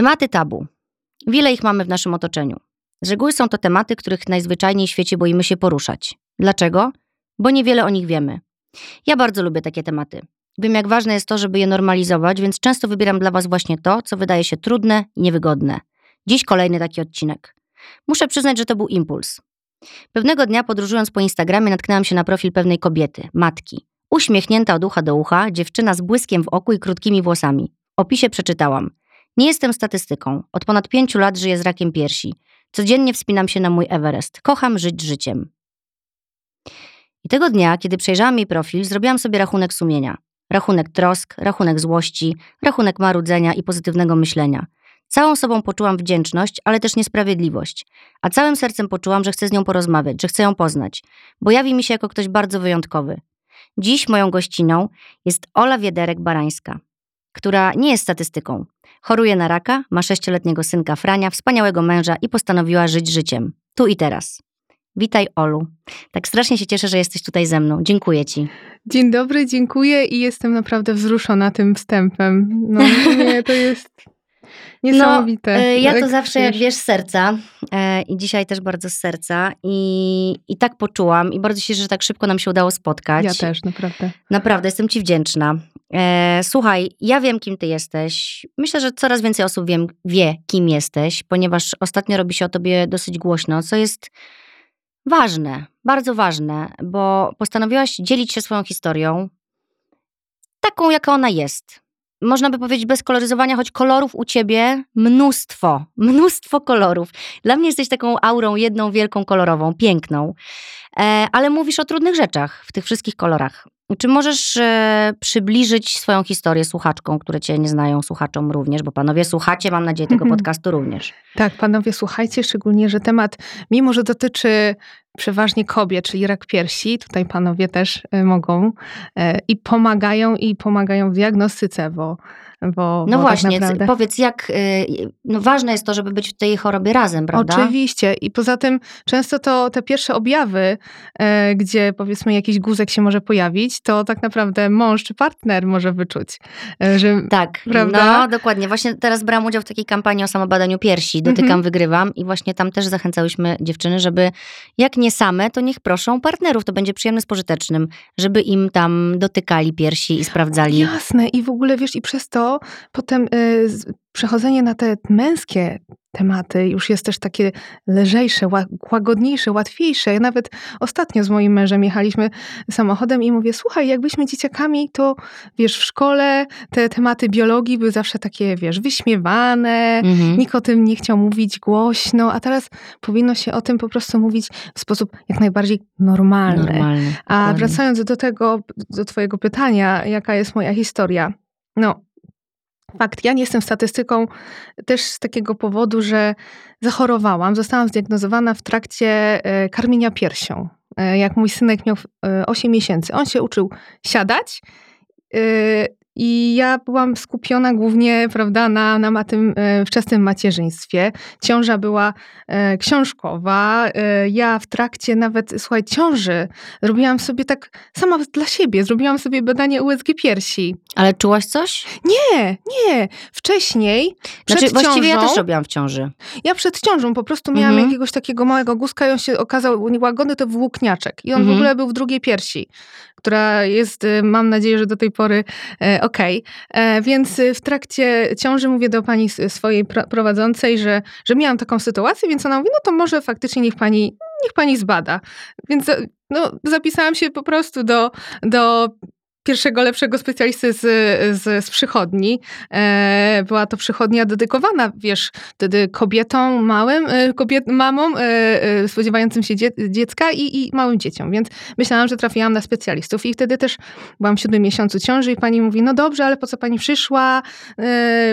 Tematy tabu. Wiele ich mamy w naszym otoczeniu. Z reguły są to tematy, których najzwyczajniej w świecie boimy się poruszać. Dlaczego? Bo niewiele o nich wiemy. Ja bardzo lubię takie tematy. Wiem, jak ważne jest to, żeby je normalizować, więc często wybieram dla Was właśnie to, co wydaje się trudne i niewygodne. Dziś kolejny taki odcinek. Muszę przyznać, że to był impuls. Pewnego dnia podróżując po Instagramie natknęłam się na profil pewnej kobiety, matki. Uśmiechnięta od ucha do ucha, dziewczyna z błyskiem w oku i krótkimi włosami. W opisie przeczytałam. Nie jestem statystyką. Od ponad pięciu lat żyję z rakiem piersi. Codziennie wspinam się na mój Everest. Kocham żyć życiem. I tego dnia, kiedy przejrzałam jej profil, zrobiłam sobie rachunek sumienia. Rachunek trosk, rachunek złości, rachunek marudzenia i pozytywnego myślenia. Całą sobą poczułam wdzięczność, ale też niesprawiedliwość. A całym sercem poczułam, że chcę z nią porozmawiać, że chcę ją poznać, bo jawi mi się jako ktoś bardzo wyjątkowy. Dziś moją gościną jest Ola Wiederek-Barańska, która nie jest statystyką. Choruje na raka, ma sześcioletniego synka Frania, wspaniałego męża i postanowiła żyć życiem. Tu i teraz. Witaj, Olu. Tak strasznie się cieszę, że jesteś tutaj ze mną. Dziękuję Ci. Dzień dobry, dziękuję i jestem naprawdę wzruszona tym wstępem. No nie, to jest niesamowite. No, ja to zawsze, jak wiesz, z serca e, i dzisiaj też bardzo z serca i, i tak poczułam i bardzo się cieszę, że tak szybko nam się udało spotkać. Ja też, naprawdę. Naprawdę, jestem Ci wdzięczna. E, słuchaj, ja wiem, kim Ty jesteś. Myślę, że coraz więcej osób wiem, wie, kim jesteś, ponieważ ostatnio robi się o Tobie dosyć głośno, co jest ważne, bardzo ważne, bo postanowiłaś dzielić się swoją historią, taką, jaka ona jest. Można by powiedzieć bez koloryzowania, choć kolorów u ciebie mnóstwo, mnóstwo kolorów. Dla mnie jesteś taką aurą, jedną wielką kolorową, piękną. E, ale mówisz o trudnych rzeczach w tych wszystkich kolorach. Czy możesz e, przybliżyć swoją historię słuchaczkom, które cię nie znają, słuchaczom również, bo panowie słuchacie, mam nadzieję, tego podcastu również. Tak, panowie słuchajcie, szczególnie, że temat, mimo że dotyczy przeważnie kobiet, czyli rak piersi, tutaj panowie też e, mogą e, i pomagają, i pomagają w diagnostyce, bo bo, no bo właśnie, tak naprawdę... powiedz jak, y, no ważne jest to, żeby być w tej chorobie razem, prawda? Oczywiście i poza tym często to te pierwsze objawy, e, gdzie powiedzmy jakiś guzek się może pojawić, to tak naprawdę mąż czy partner może wyczuć. E, że, tak, prawda? no dokładnie. Właśnie teraz brałam udział w takiej kampanii o samobadaniu piersi, dotykam, mhm. wygrywam i właśnie tam też zachęcałyśmy dziewczyny, żeby jak nie same, to niech proszą partnerów, to będzie przyjemne z pożytecznym, żeby im tam dotykali piersi i sprawdzali. Jasne i w ogóle wiesz i przez to potem y, przechodzenie na te męskie tematy już jest też takie lżejsze, łagodniejsze, łatwiejsze. Ja nawet ostatnio z moim mężem jechaliśmy samochodem i mówię, słuchaj, jak byliśmy dzieciakami, to wiesz, w szkole te tematy biologii były zawsze takie, wiesz, wyśmiewane, mhm. nikt o tym nie chciał mówić głośno, a teraz powinno się o tym po prostu mówić w sposób jak najbardziej normalny. normalny a wracając do tego, do twojego pytania, jaka jest moja historia. No, Fakt, ja nie jestem statystyką też z takiego powodu, że zachorowałam. Zostałam zdiagnozowana w trakcie e, karmienia piersią. E, jak mój synek miał 8 e, miesięcy. On się uczył siadać i ja byłam skupiona głównie, prawda, na, na tym e, wczesnym macierzyństwie. Ciąża była e, książkowa. E, ja w trakcie nawet, słuchaj, ciąży zrobiłam sobie tak sama dla siebie, zrobiłam sobie badanie USG piersi. Ale czułaś coś? Nie, nie. Wcześniej, znaczy, przed właściwie ciążą, ja też robiłam w ciąży. Ja przed ciążą po prostu miałam mhm. jakiegoś takiego małego guska i on się okazał łagodny, to włókniaczek. I on mhm. w ogóle był w drugiej piersi, która jest, y, mam nadzieję, że do tej pory okej. Okay. E, więc w trakcie ciąży mówię do pani swojej prowadzącej, że, że miałam taką sytuację, więc ona mówi, no to może faktycznie niech pani, niech pani zbada. Więc no, zapisałam się po prostu do, do pierwszego lepszego specjalisty z, z, z przychodni. E, była to przychodnia dedykowana, wiesz, wtedy kobietom małym, e, kobiet, mamom e, spodziewającym się dzie, dziecka i, i małym dzieciom, więc myślałam, że trafiłam na specjalistów i wtedy też byłam w siódmym miesiącu ciąży i pani mówi, no dobrze, ale po co pani przyszła?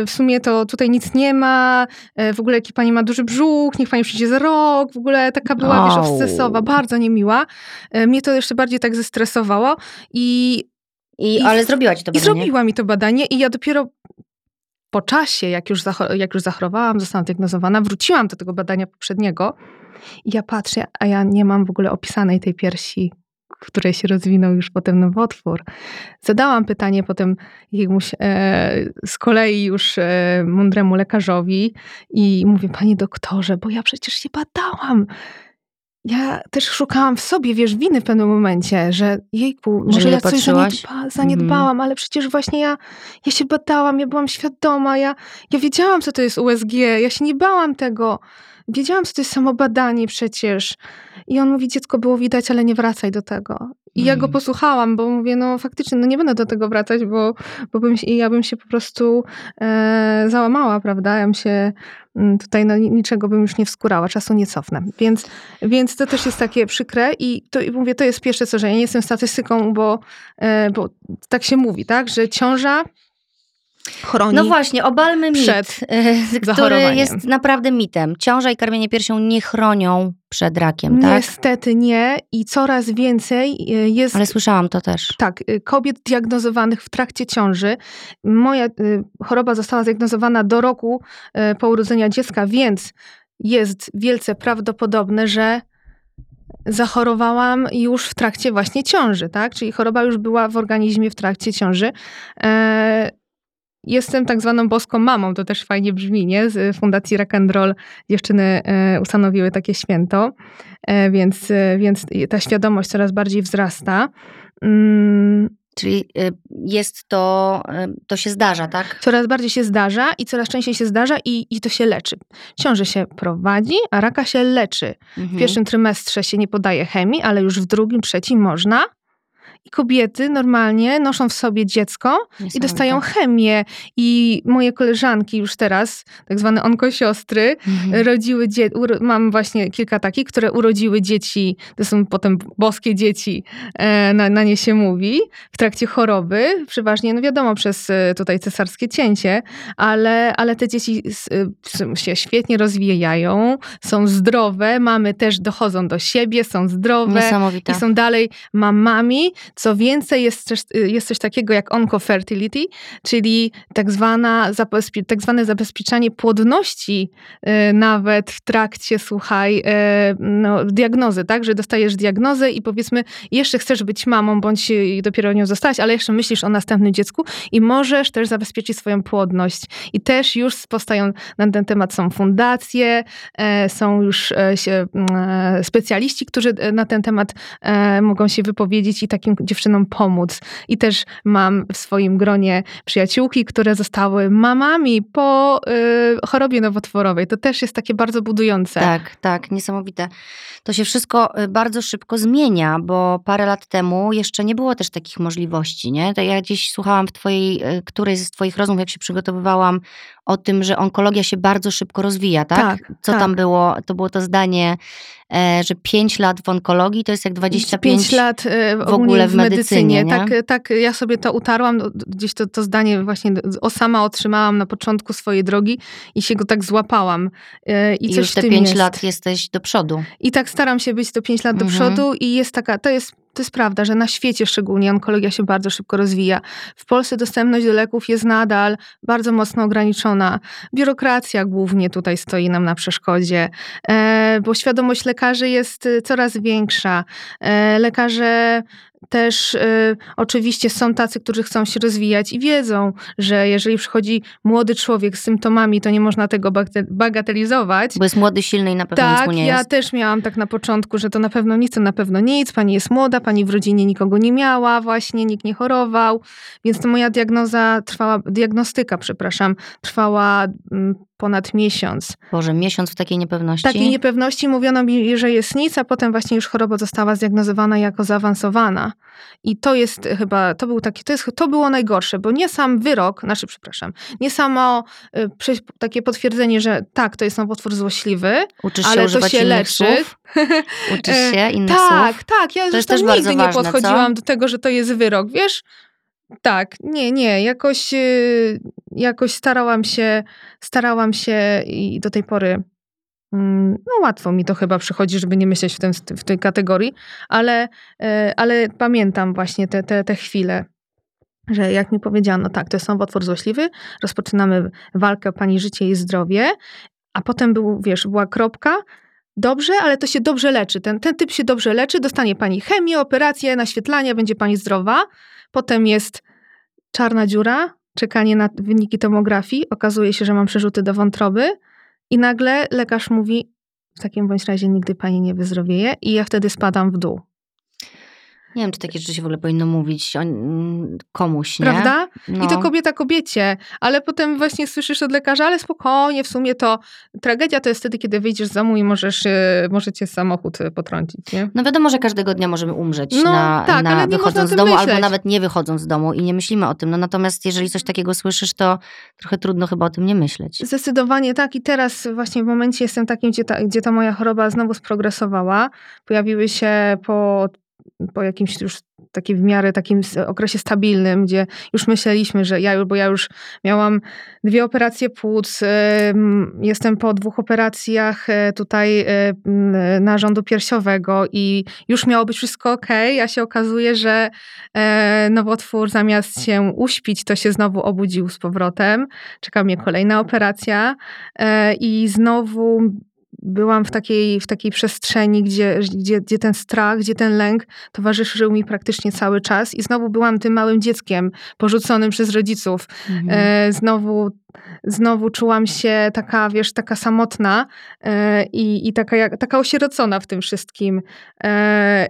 W sumie to tutaj nic nie ma, w ogóle jaki pani ma duży brzuch, niech pani przyjdzie za rok, w ogóle taka była, wiesz, obsesowa, bardzo niemiła. mnie to jeszcze bardziej tak zestresowało i i, I ale zrobiła ci to badanie? I zrobiła mi to badanie i ja dopiero po czasie, jak już, jak już zachorowałam, zostałam diagnozowana, wróciłam do tego badania poprzedniego i ja patrzę, a ja nie mam w ogóle opisanej tej piersi której się rozwinął już potem nowotwór. Zadałam pytanie potem jakiemuś e, z kolei już e, mądremu lekarzowi i mówię, panie doktorze, bo ja przecież się badałam ja też szukałam w sobie, wiesz, winy w pewnym momencie, że jejku, może ja coś zaniedba, zaniedbałam, mm. ale przecież właśnie ja, ja się badałam, ja byłam świadoma, ja, ja wiedziałam, co to jest USG, ja się nie bałam tego. Wiedziałam, co to jest samobadanie przecież. I on mówi, dziecko było widać, ale nie wracaj do tego. I ja go mm. posłuchałam, bo mówię, no faktycznie, no nie będę do tego wracać, bo, bo bym, ja bym się po prostu e, załamała, prawda? Ja bym się mm, tutaj no, niczego bym już nie wskurała, czasu nie cofnę. Więc, więc to też jest takie przykre i to, i mówię, to jest pierwsze co, że ja nie jestem statystyką, bo, e, bo tak się mówi, tak, że ciąża chroni. No właśnie, obalmy mit, przed e, który jest naprawdę mitem. Ciąża i karmienie piersią nie chronią przed rakiem, tak? Niestety nie i coraz więcej e, jest... Ale słyszałam to też. Tak, e, kobiet diagnozowanych w trakcie ciąży. Moja choroba została zdiagnozowana do roku po urodzeniu dziecka, więc jest wielce prawdopodobne, że zachorowałam już w trakcie właśnie ciąży, tak? Czyli choroba już była w organizmie w trakcie ciąży. Jestem tak zwaną boską mamą, to też fajnie brzmi, nie? Z Fundacji Rock and Roll dziewczyny e, ustanowiły takie święto, e, więc, więc ta świadomość coraz bardziej wzrasta. Mm. Czyli jest to, to się zdarza, tak? Coraz bardziej się zdarza i coraz częściej się zdarza i, i to się leczy. Ciąże się prowadzi, a raka się leczy. Mhm. W pierwszym trymestrze się nie podaje chemii, ale już w drugim, trzecim można. I kobiety normalnie noszą w sobie dziecko i dostają chemię. I moje koleżanki już teraz, tak zwane onkosiostry, mhm. rodziły dzieci. Mam właśnie kilka takich, które urodziły dzieci, to są potem boskie dzieci, e, na, na nie się mówi, w trakcie choroby. Przeważnie, no wiadomo, przez e, tutaj cesarskie cięcie, ale, ale te dzieci e, się świetnie rozwijają, są zdrowe, mamy też dochodzą do siebie, są zdrowe i są dalej mamami, co więcej, jest, też, y, jest coś takiego jak oncofertility, czyli tak, zwana, tak zwane zabezpieczanie płodności y, nawet w trakcie, słuchaj, y, no, diagnozy, tak? Że dostajesz diagnozę i powiedzmy, jeszcze chcesz być mamą, bądź dopiero nią zostać, ale jeszcze myślisz o następnym dziecku i możesz też zabezpieczyć swoją płodność. I też już powstają na ten temat są fundacje, e, są już e, e, specjaliści, którzy na ten temat mogą się wypowiedzieć i takim dziewczynom pomóc. I też mam w swoim gronie przyjaciółki, które zostały mamami po y, chorobie nowotworowej. To też jest takie bardzo budujące. Tak, tak, niesamowite. To się wszystko y, bardzo szybko zmienia, bo parę lat temu jeszcze nie było też takich możliwości, nie? To ja gdzieś słuchałam w twojej, y, którejś z twoich rozmów, jak się przygotowywałam, o tym, że onkologia się bardzo szybko rozwija, tak? tak Co tak. tam było? To było to zdanie, e, że 5 lat w onkologii to jest jak 25 5 lat e, w ogóle w medycynie. medycynie tak, tak, ja sobie to utarłam, gdzieś to, to zdanie właśnie o sama otrzymałam na początku swojej drogi i się go tak złapałam. E, I, I coś już te 5 jest. lat jesteś do przodu. I tak staram się być to 5 lat mhm. do przodu i jest taka, to jest to jest prawda, że na świecie szczególnie onkologia się bardzo szybko rozwija. W Polsce dostępność do leków jest nadal bardzo mocno ograniczona. Biurokracja głównie tutaj stoi nam na przeszkodzie, e, bo świadomość lekarzy jest e, coraz większa. E, lekarze też y, oczywiście są tacy, którzy chcą się rozwijać i wiedzą, że jeżeli przychodzi młody człowiek z symptomami, to nie można tego bagatelizować. Bo jest młody, silny i na pewno tak, nic mu nie jest. ja też miałam tak na początku, że to na pewno nic, to na pewno nic. Pani jest młoda, pani w rodzinie nikogo nie miała, właśnie nikt nie chorował, więc to moja diagnoza trwała, diagnostyka, przepraszam, trwała mm, ponad miesiąc. Boże, miesiąc w takiej niepewności? Takiej niepewności mówiono mi, że jest nic, a potem właśnie już choroba została zdiagnozowana jako zaawansowana. I to jest chyba, to był taki, to, jest, to było najgorsze, bo nie sam wyrok, znaczy przepraszam, nie samo y, takie potwierdzenie, że tak, to jest nowotwór złośliwy, Uczysz ale się to się leczy. Słów? Uczysz się innych tak, słów? Tak, ja to zresztą nigdy nie podchodziłam co? do tego, że to jest wyrok, wiesz? Tak, nie, nie, jakoś, y, jakoś starałam się, starałam się i do tej pory mm, no łatwo mi to chyba przychodzi, żeby nie myśleć w, tym, w tej kategorii, ale, y, ale pamiętam właśnie te, te, te chwile, że jak mi powiedziano, tak, to jest nowotwór złośliwy, rozpoczynamy walkę o pani życie i zdrowie, a potem był, wiesz, była kropka, dobrze, ale to się dobrze leczy. Ten, ten typ się dobrze leczy, dostanie pani chemię, operację, naświetlania, będzie pani zdrowa. Potem jest czarna dziura, czekanie na wyniki tomografii. Okazuje się, że mam przerzuty do wątroby i nagle lekarz mówi, w takim bądź razie nigdy pani nie wyzdrowieje i ja wtedy spadam w dół. Nie wiem, czy takie rzeczy się w ogóle powinno mówić o, komuś, nie? Prawda? No. I to kobieta kobiecie, ale potem właśnie słyszysz od lekarza, ale spokojnie, w sumie to tragedia to jest wtedy, kiedy wyjdziesz z domu i możesz, e, możecie samochód potrącić, nie? No wiadomo, że każdego dnia możemy umrzeć No, na, tak, na wychodząc z domu, albo myśleć. nawet nie wychodząc z domu i nie myślimy o tym. No natomiast jeżeli coś takiego słyszysz, to trochę trudno chyba o tym nie myśleć. Zdecydowanie tak i teraz właśnie w momencie jestem takim, gdzie ta, gdzie ta moja choroba znowu sprogresowała. Pojawiły się po, po jakimś już takim w miarę takim okresie stabilnym, gdzie już myśleliśmy, że ja, bo ja już miałam dwie operacje płuc, em, jestem po dwóch operacjach e, tutaj e, m, narządu piersiowego i już miało być wszystko ok, a się okazuje, że e, nowotwór zamiast się uśpić, to się znowu obudził z powrotem. Czeka mnie kolejna operacja e, i znowu byłam w takiej, w takiej przestrzeni, gdzie, gdzie, gdzie ten strach, gdzie ten lęk towarzyszył mi praktycznie cały czas i znowu byłam tym małym dzieckiem porzuconym przez rodziców. Mhm. E, znowu, znowu czułam się taka, wiesz, taka samotna e, i, i taka, taka osierocona w tym wszystkim. E,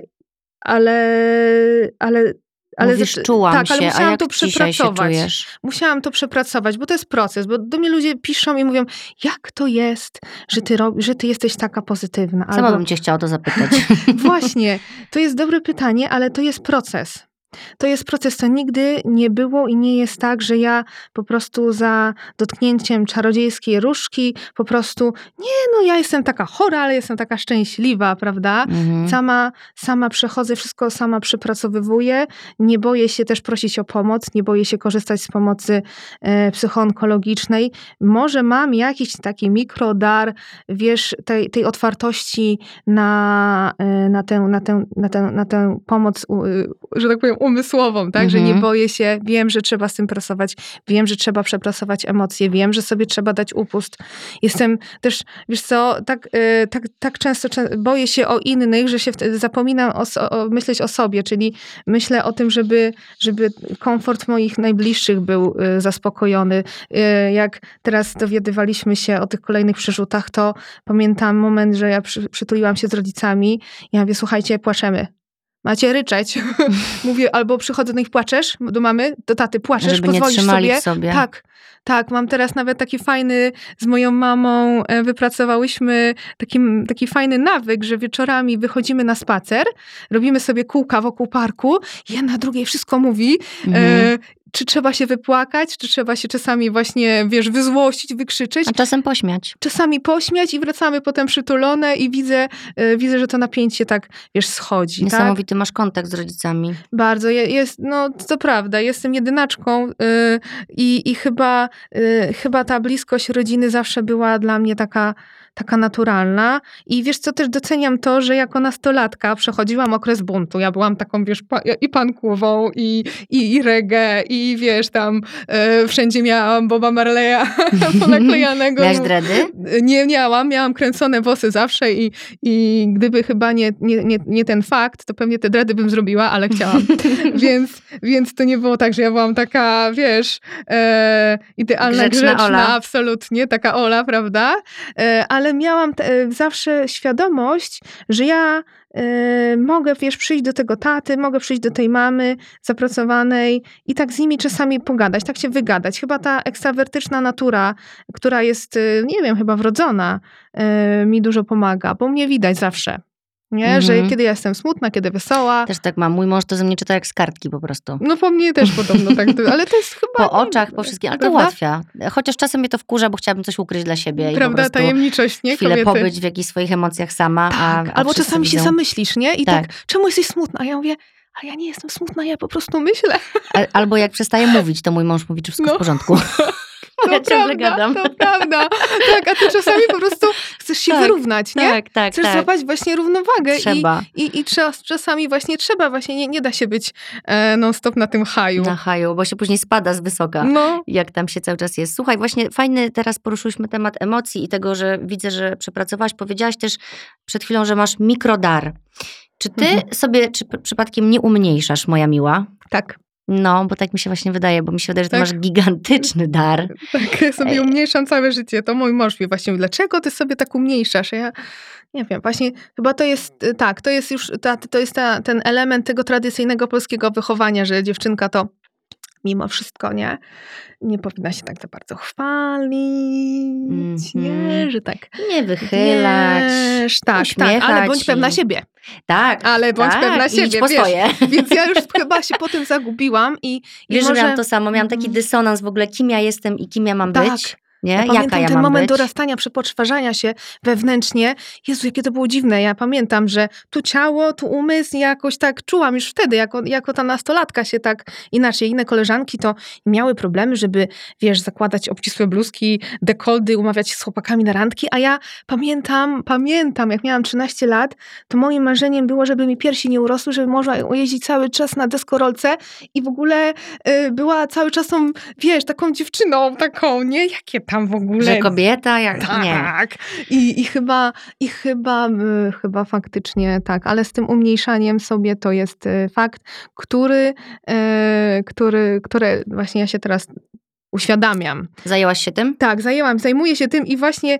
ale, ale, ale Mówisz, czułam tak, się, ale a musiałam jak to przepracować musiałam to przepracować, bo to jest proces, bo do mnie ludzie piszą i mówią, jak to jest, że ty, rob, że ty jesteś taka pozytywna. Sama Albo, bym cię chciała to zapytać. Właśnie, to jest dobre pytanie, ale to jest proces. To jest proces, to nigdy nie było i nie jest tak, że ja po prostu za dotknięciem czarodziejskiej różdżki po prostu, nie no, ja jestem taka chora, ale jestem taka szczęśliwa, prawda? Mhm. Sama, sama przechodzę, wszystko sama przepracowywuję. Nie boję się też prosić o pomoc, nie boję się korzystać z pomocy e, psychoonkologicznej. Może mam jakiś taki mikrodar, wiesz, tej, tej otwartości na, e, na, tę, na, tę, na, tę, na tę pomoc, u, y, że tak powiem, umysłową, tak? Że nie Mhm. boję się, wiem, że trzeba z tym pracować, wiem, że trzeba przepracować emocje, wiem, że sobie trzeba dać upust. Jestem też, wiesz co, tak, y, tak, tak często czę- boję się o innych, że się zapominam o, o, myśleć o sobie, czyli myślę o tym, żeby, żeby komfort moich najbliższych był y, zaspokojony. Y, Jak teraz dowiadywaliśmy się o tych kolejnych przerzutach, to pamiętam moment, że ja przy, przytuliłam się z rodzicami. Ja mówię, słuchajcie, płaczemy. Macie ryczeć. Mówię, albo przychodzę do nich, płaczesz do mamy, do taty, płaczesz, Żeby pozwolisz sobie. sobie. Tak, tak. Mam teraz nawet taki fajny, z moją mamą e, wypracowałyśmy taki, taki fajny nawyk, że wieczorami wychodzimy na spacer, robimy sobie kółka wokół parku, jedna drugiej wszystko mówi, Mhm. Czy trzeba się wypłakać, czy trzeba się czasami właśnie, wiesz, wyzłościć, wykrzyczeć. A czasem pośmiać. Czasami pośmiać i wracamy potem przytulone i widzę, e, widzę, że to napięcie tak, wiesz, schodzi. Tak? Niesamowity masz kontakt z rodzicami. Bardzo. Je- Jest, no to prawda, jestem jedynaczką y, i, i chyba, y, chyba ta bliskość rodziny zawsze była dla mnie taka, taka naturalna. I wiesz co, też doceniam to, że jako nastolatka przechodziłam okres buntu. Ja byłam taką, wiesz, pa, i pankową, i, i, i reggae, i wiesz, tam y, wszędzie miałam Boba Marleya ponaklejanego. Miałaś dredy? Nie miałam, miałam kręcone włosy zawsze i, i gdyby chyba nie, nie, nie, nie ten fakt, to pewnie te dredy bym zrobiła, ale chciałam. więc, więc to nie było tak, że ja byłam taka, wiesz, e, idealna, Grzeczna grzeczna, absolutnie, taka Ola, prawda? E, ale miałam te, e, zawsze świadomość, że ja e, mogę, wiesz, przyjść do tego taty, mogę przyjść do tej mamy zapracowanej i tak z nimi czasami pogadać, tak się wygadać. Chyba ta ekstrawertyczna natura, która jest, y, nie wiem, chyba wrodzona, y, mi dużo pomaga, bo mnie widać zawsze. Nie? Że Mhm. kiedy ja jestem smutna, kiedy wesoła. Też tak mam. Mój mąż to ze mnie czyta jak z kartki po prostu. No po mnie też podobno tak, ale to jest chyba... Po oczach, po wszystkim, ale to Prawda? ułatwia. Chociaż czasem mnie to wkurza, bo chciałabym coś ukryć dla siebie i Prawda, prostu tajemniczość, nie? chwilę Kobiety. pobyć w jakichś swoich emocjach sama. Tak, a, a albo czasami się widzą- zamyślisz, nie? I tak. Tak. czemu jesteś smutna? A ja mówię, a ja nie jestem smutna, ja po prostu myślę. Al- Albo jak przestaję mówić, to mój mąż mówi, czy wszystko No. w porządku. Ja To ciągle prawda, gadam. to prawda. Tak, a ty czasami po prostu chcesz się Tak, wyrównać, nie? Tak, tak, Chcesz tak. złapać właśnie równowagę Trzeba. i, i, i trzeba, czasami właśnie trzeba, właśnie nie, nie da się być e, non-stop na tym haju. Na haju, bo się później spada z wysoka. No, jak tam się cały czas jest. Słuchaj, właśnie fajny teraz poruszyliśmy temat emocji i tego, że widzę, że przepracowałaś. Powiedziałaś też przed chwilą, że masz mikrodar. Czy ty Mhm. sobie czy przypadkiem nie umniejszasz, moja miła? tak. No, bo tak mi się właśnie wydaje, bo mi się wydaje, że ty Tak. masz gigantyczny dar. Tak, ja sobie Ej. umniejszam całe życie. To mój mąż mi właśnie mówi, dlaczego ty sobie tak umniejszasz? Ja nie wiem, właśnie chyba to jest, tak, to jest już, ta, to jest ta, ten element tego tradycyjnego polskiego wychowania, że dziewczynka to mimo wszystko, nie? Nie powinna się tak za bardzo chwalić, nie? Mhm. Że tak Nie wychylać. wiesz, tak, tak, ale bądź pewna i- siebie. Tak, Ale bądź tak, pewna siebie, po wiesz. swoje. Więc ja już chyba się po tym zagubiłam i, i Wiesz, może... że miałam to samo, miałam taki Mhm. dysonans w ogóle, kim ja jestem i kim ja mam Tak. być. Nie? Ja pamiętam ja ten moment być. dorastania, przepoczwarzania się wewnętrznie. Jezu, jakie to było dziwne. Ja pamiętam, że tu ciało, tu umysł jakoś tak czułam już wtedy, jako, jako ta nastolatka się tak inaczej. Inne koleżanki to miały problemy, żeby, wiesz, zakładać obcisłe bluzki, dekoldy, umawiać się z chłopakami na randki, a ja pamiętam, pamiętam, jak miałam 13 lat, to moim marzeniem było, żeby mi piersi nie urosły, żeby można jeździć cały czas na deskorolce i w ogóle y, była cały czas tą, wiesz, taką dziewczyną, taką, nie? Jakie tam w ogóle... Że kobieta, jak nie. Tak. I, i chyba, i chyba, chyba faktycznie tak, ale z tym umniejszaniem sobie to jest y, fakt, który, y, który, które właśnie ja się teraz uświadamiam. Zajęłaś się tym? Tak, zajęłam, zajmuję się tym i właśnie,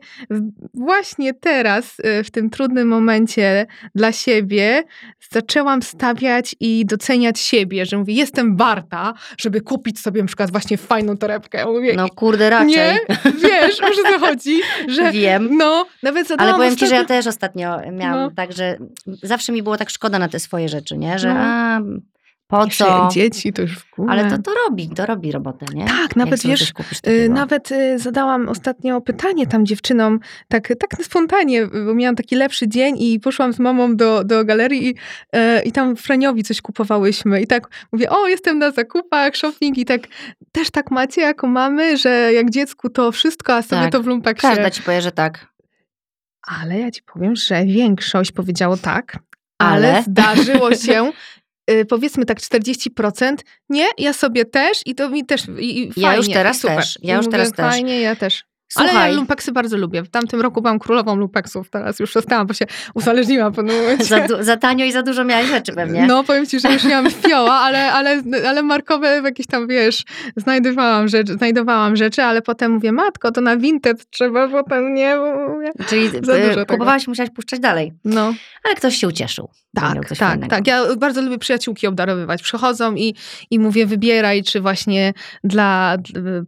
właśnie teraz, y, w tym trudnym momencie dla siebie, zaczęłam stawiać i doceniać siebie, że mówię, jestem warta, żeby kupić sobie na przykład właśnie fajną torebkę. Mówię, No kurde, raczej. nie, wiesz, o co chodzi, że Wiem. no, nawet zadałam Ale powiem ci, że ja ostatnio- też ostatnio miałam No. tak, że zawsze mi było tak szkoda na te swoje rzeczy, nie? Że No. a, po Jeszcze co? jak dzieci to już w ogóle. Ale to, to robi, to robi robotę, nie? Tak, nawet wiesz, Y. Nawet y, zadałam ostatnio pytanie tam dziewczynom, tak, tak spontanie, bo miałam taki lepszy dzień i poszłam z mamą do, do galerii i, e, i tam Franiowi coś kupowałyśmy. I tak mówię, o, jestem na zakupach, shopping i tak też tak macie jako mamy, że jak dziecku to wszystko, a sobie Tak. to w lumpeksie. Każda ci powie, że tak. Ale ja ci powiem, że większość powiedziało tak, ale, Ale? zdarzyło się y, powiedzmy tak 40%, nie, ja sobie też i to mi też i, i Ja już fajnie, teraz super. też, ja I już mówię, teraz też. Fajnie, ja też. Słuchaj, Ale ja lumpeksy bardzo lubię. W tamtym roku byłam królową lumpeksów, teraz już przestałam, bo się uzależniłam momencie. za, du- za tanio i za dużo miałeś rzeczy pewnie. No, powiem ci, że już miałam fioła, ale, ale, ale markowe jakieś tam, wiesz, znajdowałam rzeczy, znajdowałam rzeczy, ale potem mówię, matko, to na vintage trzeba potem, nie. Czyli za y, dużo tego. kupowałaś i musiałaś puszczać dalej. No, Ale ktoś się ucieszył. tak, tak, fajnego. tak. Ja bardzo lubię przyjaciółki obdarowywać. Przychodzą i, i mówię, wybieraj, czy właśnie dla,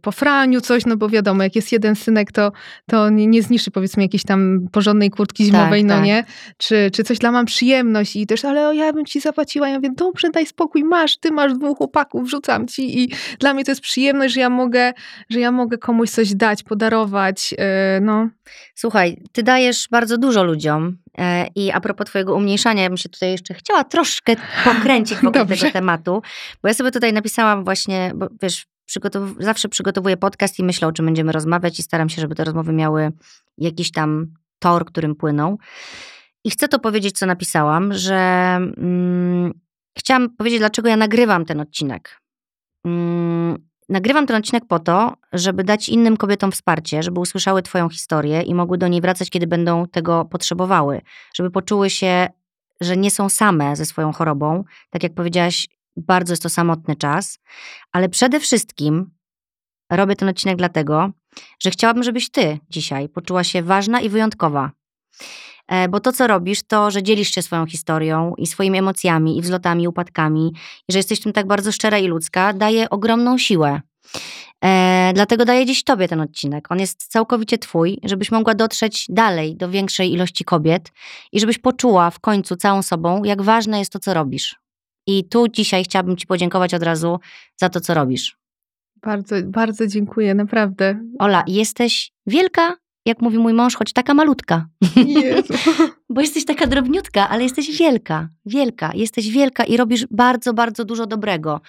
po franiu coś, no bo wiadomo, jak jest jeden to, to nie, nie zniszczy powiedzmy jakiejś tam porządnej kurtki zimowej, Tak, no tak. nie? Czy, czy coś dla mam przyjemność i też, ale o, ja bym ci zapłaciła. Ja mówię, dobrze, daj spokój, masz, ty masz dwóch chłopaków, wrzucam ci i dla mnie to jest przyjemność, że ja mogę, że ja mogę komuś coś dać, podarować, yy, no. Słuchaj, ty dajesz bardzo dużo ludziom e, i a propos twojego umniejszania, ja bym się tutaj jeszcze chciała troszkę pokręcić wokół Dobrze. tego tematu, bo ja sobie tutaj napisałam właśnie, bo wiesz, przygotow- zawsze przygotowuję podcast i myślę, o czym będziemy rozmawiać i staram się, żeby te rozmowy miały jakiś tam tor, którym płyną. I chcę to powiedzieć, co napisałam, że mm, chciałam powiedzieć, dlaczego ja nagrywam ten odcinek. Mm, nagrywam ten odcinek po to, żeby dać innym kobietom wsparcie, żeby usłyszały Twoją historię i mogły do niej wracać, kiedy będą tego potrzebowały, żeby poczuły się, że nie są same ze swoją chorobą. Tak jak powiedziałaś, bardzo jest to samotny czas, ale przede wszystkim robię ten odcinek dlatego, że chciałabym, żebyś Ty dzisiaj poczuła się ważna i wyjątkowa. E, Bo to, co robisz, to, że dzielisz się swoją historią i swoimi emocjami, i wzlotami, i upadkami, i że jesteś tym tak bardzo szczera i ludzka, daje ogromną siłę. E, dlatego daję dziś Tobie ten odcinek. On jest całkowicie Twój, żebyś mogła dotrzeć dalej do większej ilości kobiet i żebyś poczuła w końcu całą sobą, jak ważne jest to, co robisz. I tu dzisiaj chciałabym Ci podziękować od razu za to, co robisz. Bardzo, bardzo dziękuję, naprawdę. Ola, jesteś wielka, jak mówi mój mąż, choć taka malutka. Jezu. Bo jesteś taka drobniutka, ale jesteś wielka, wielka. Jesteś wielka i robisz bardzo, bardzo dużo dobrego.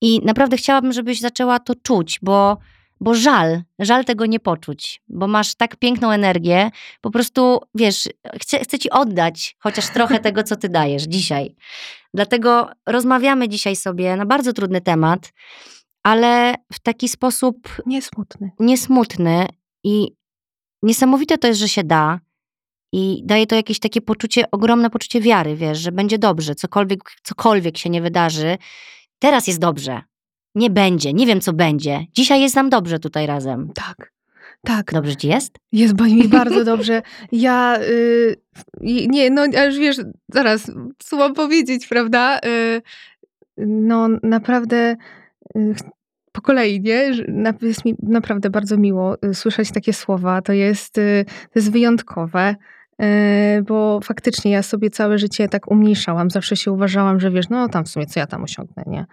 I naprawdę chciałabym, żebyś zaczęła to czuć, bo, bo żal, żal tego nie poczuć, bo masz tak piękną energię, po prostu, wiesz, chcę, chcę ci oddać chociaż trochę tego, co ty dajesz dzisiaj. Dlatego rozmawiamy dzisiaj sobie na bardzo trudny temat, ale w taki sposób Niesmutny. niesmutny i niesamowite to jest, że się da. I daje to jakieś takie poczucie, ogromne poczucie wiary, wiesz, że będzie dobrze, cokolwiek, cokolwiek się nie wydarzy. Teraz jest dobrze. Nie będzie, nie wiem co będzie. Dzisiaj jest nam dobrze tutaj razem. Tak. Tak, Dobrze ci jest? jest mi bardzo dobrze. Ja, y, nie, no, aż wiesz, zaraz, co mam powiedzieć, prawda? Y, no, naprawdę, y, po kolei, nie? Jest mi naprawdę bardzo miło y, słyszeć takie słowa. To jest, y, to jest wyjątkowe. y, Bo faktycznie ja sobie całe życie tak umniejszałam. Zawsze się uważałam, że wiesz, no tam w sumie co ja tam osiągnę, nie?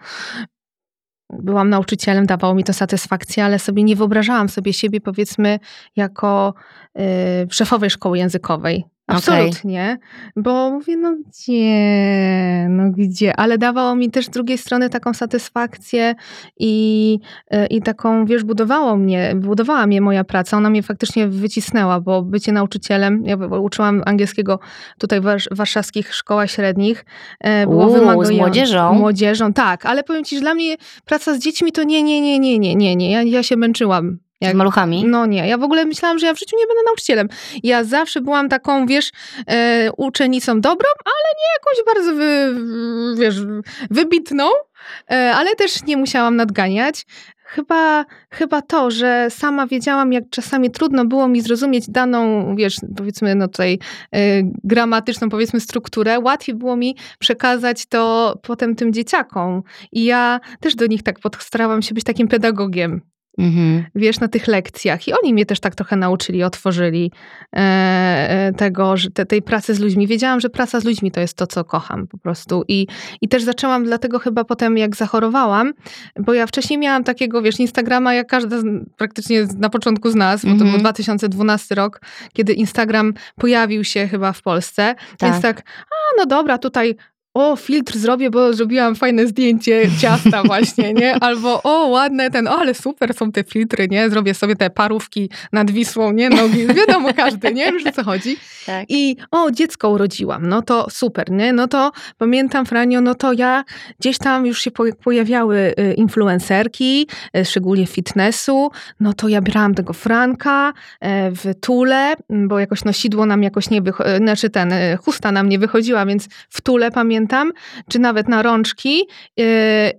Byłam nauczycielem, dawało mi to satysfakcję, ale sobie nie wyobrażałam sobie siebie, powiedzmy, jako y, szefowej szkoły językowej. Absolutnie. Bo mówię, no gdzie, no gdzie, ale dawało mi też z drugiej strony taką satysfakcję i, y, i taką, wiesz, budowało mnie, budowała mnie moja praca. Ona mnie faktycznie wycisnęła, bo bycie nauczycielem, ja uczyłam angielskiego tutaj w warsz- warszawskich szkołach średnich, y, było Uuu, z wymagające. młodzieżą? Młodzieżą, tak, ale powiem ci, że dla mnie praca z dziećmi to nie, nie, nie, nie, nie, nie, nie. Ja, ja się męczyłam. Z maluchami? No nie, ja w ogóle myślałam, że ja w życiu nie będę nauczycielem. Ja zawsze byłam taką, wiesz, e, uczennicą dobrą, ale nie jakąś bardzo, wy, wiesz, wybitną, e, ale też nie musiałam nadganiać. Chyba, chyba to, że sama wiedziałam, jak czasami trudno było mi zrozumieć daną, wiesz, powiedzmy, no tutaj e, gramatyczną, powiedzmy, strukturę, łatwiej było mi przekazać to potem tym dzieciakom. I ja też do nich tak pod- starałam się być takim pedagogiem Mhm. wiesz, na tych lekcjach. I oni mnie też tak trochę nauczyli, otworzyli e, e, tego, że te, tej pracy z ludźmi. Wiedziałam, że praca z ludźmi to jest to, co kocham po prostu. I, I też zaczęłam dlatego chyba potem, jak zachorowałam, bo ja wcześniej miałam takiego, wiesz, Instagrama, jak każda z, praktycznie na początku z nas, bo to Mhm. był 2012 rok, kiedy Instagram pojawił się chyba w Polsce. Tak. Więc tak, a no dobra, tutaj o, filtr zrobię, bo zrobiłam fajne zdjęcie ciasta właśnie, nie? Albo o, ładne ten, o, ale super są te filtry, nie? Zrobię sobie te parówki nad Wisłą, nie? Nogi, wiadomo każdy, nie? Wiesz o co chodzi. Tak. I o, dziecko urodziłam, no to super, nie? No to pamiętam, Franio, no to ja gdzieś tam już się po- pojawiały y, influencerki, y, szczególnie fitnessu, no to ja brałam tego Franka e, w tule, bo jakoś nosidło nam jakoś nie wychodziło, znaczy ten, y, chusta nam nie wychodziła, więc w tule pamiętam, czy nawet na rączki y,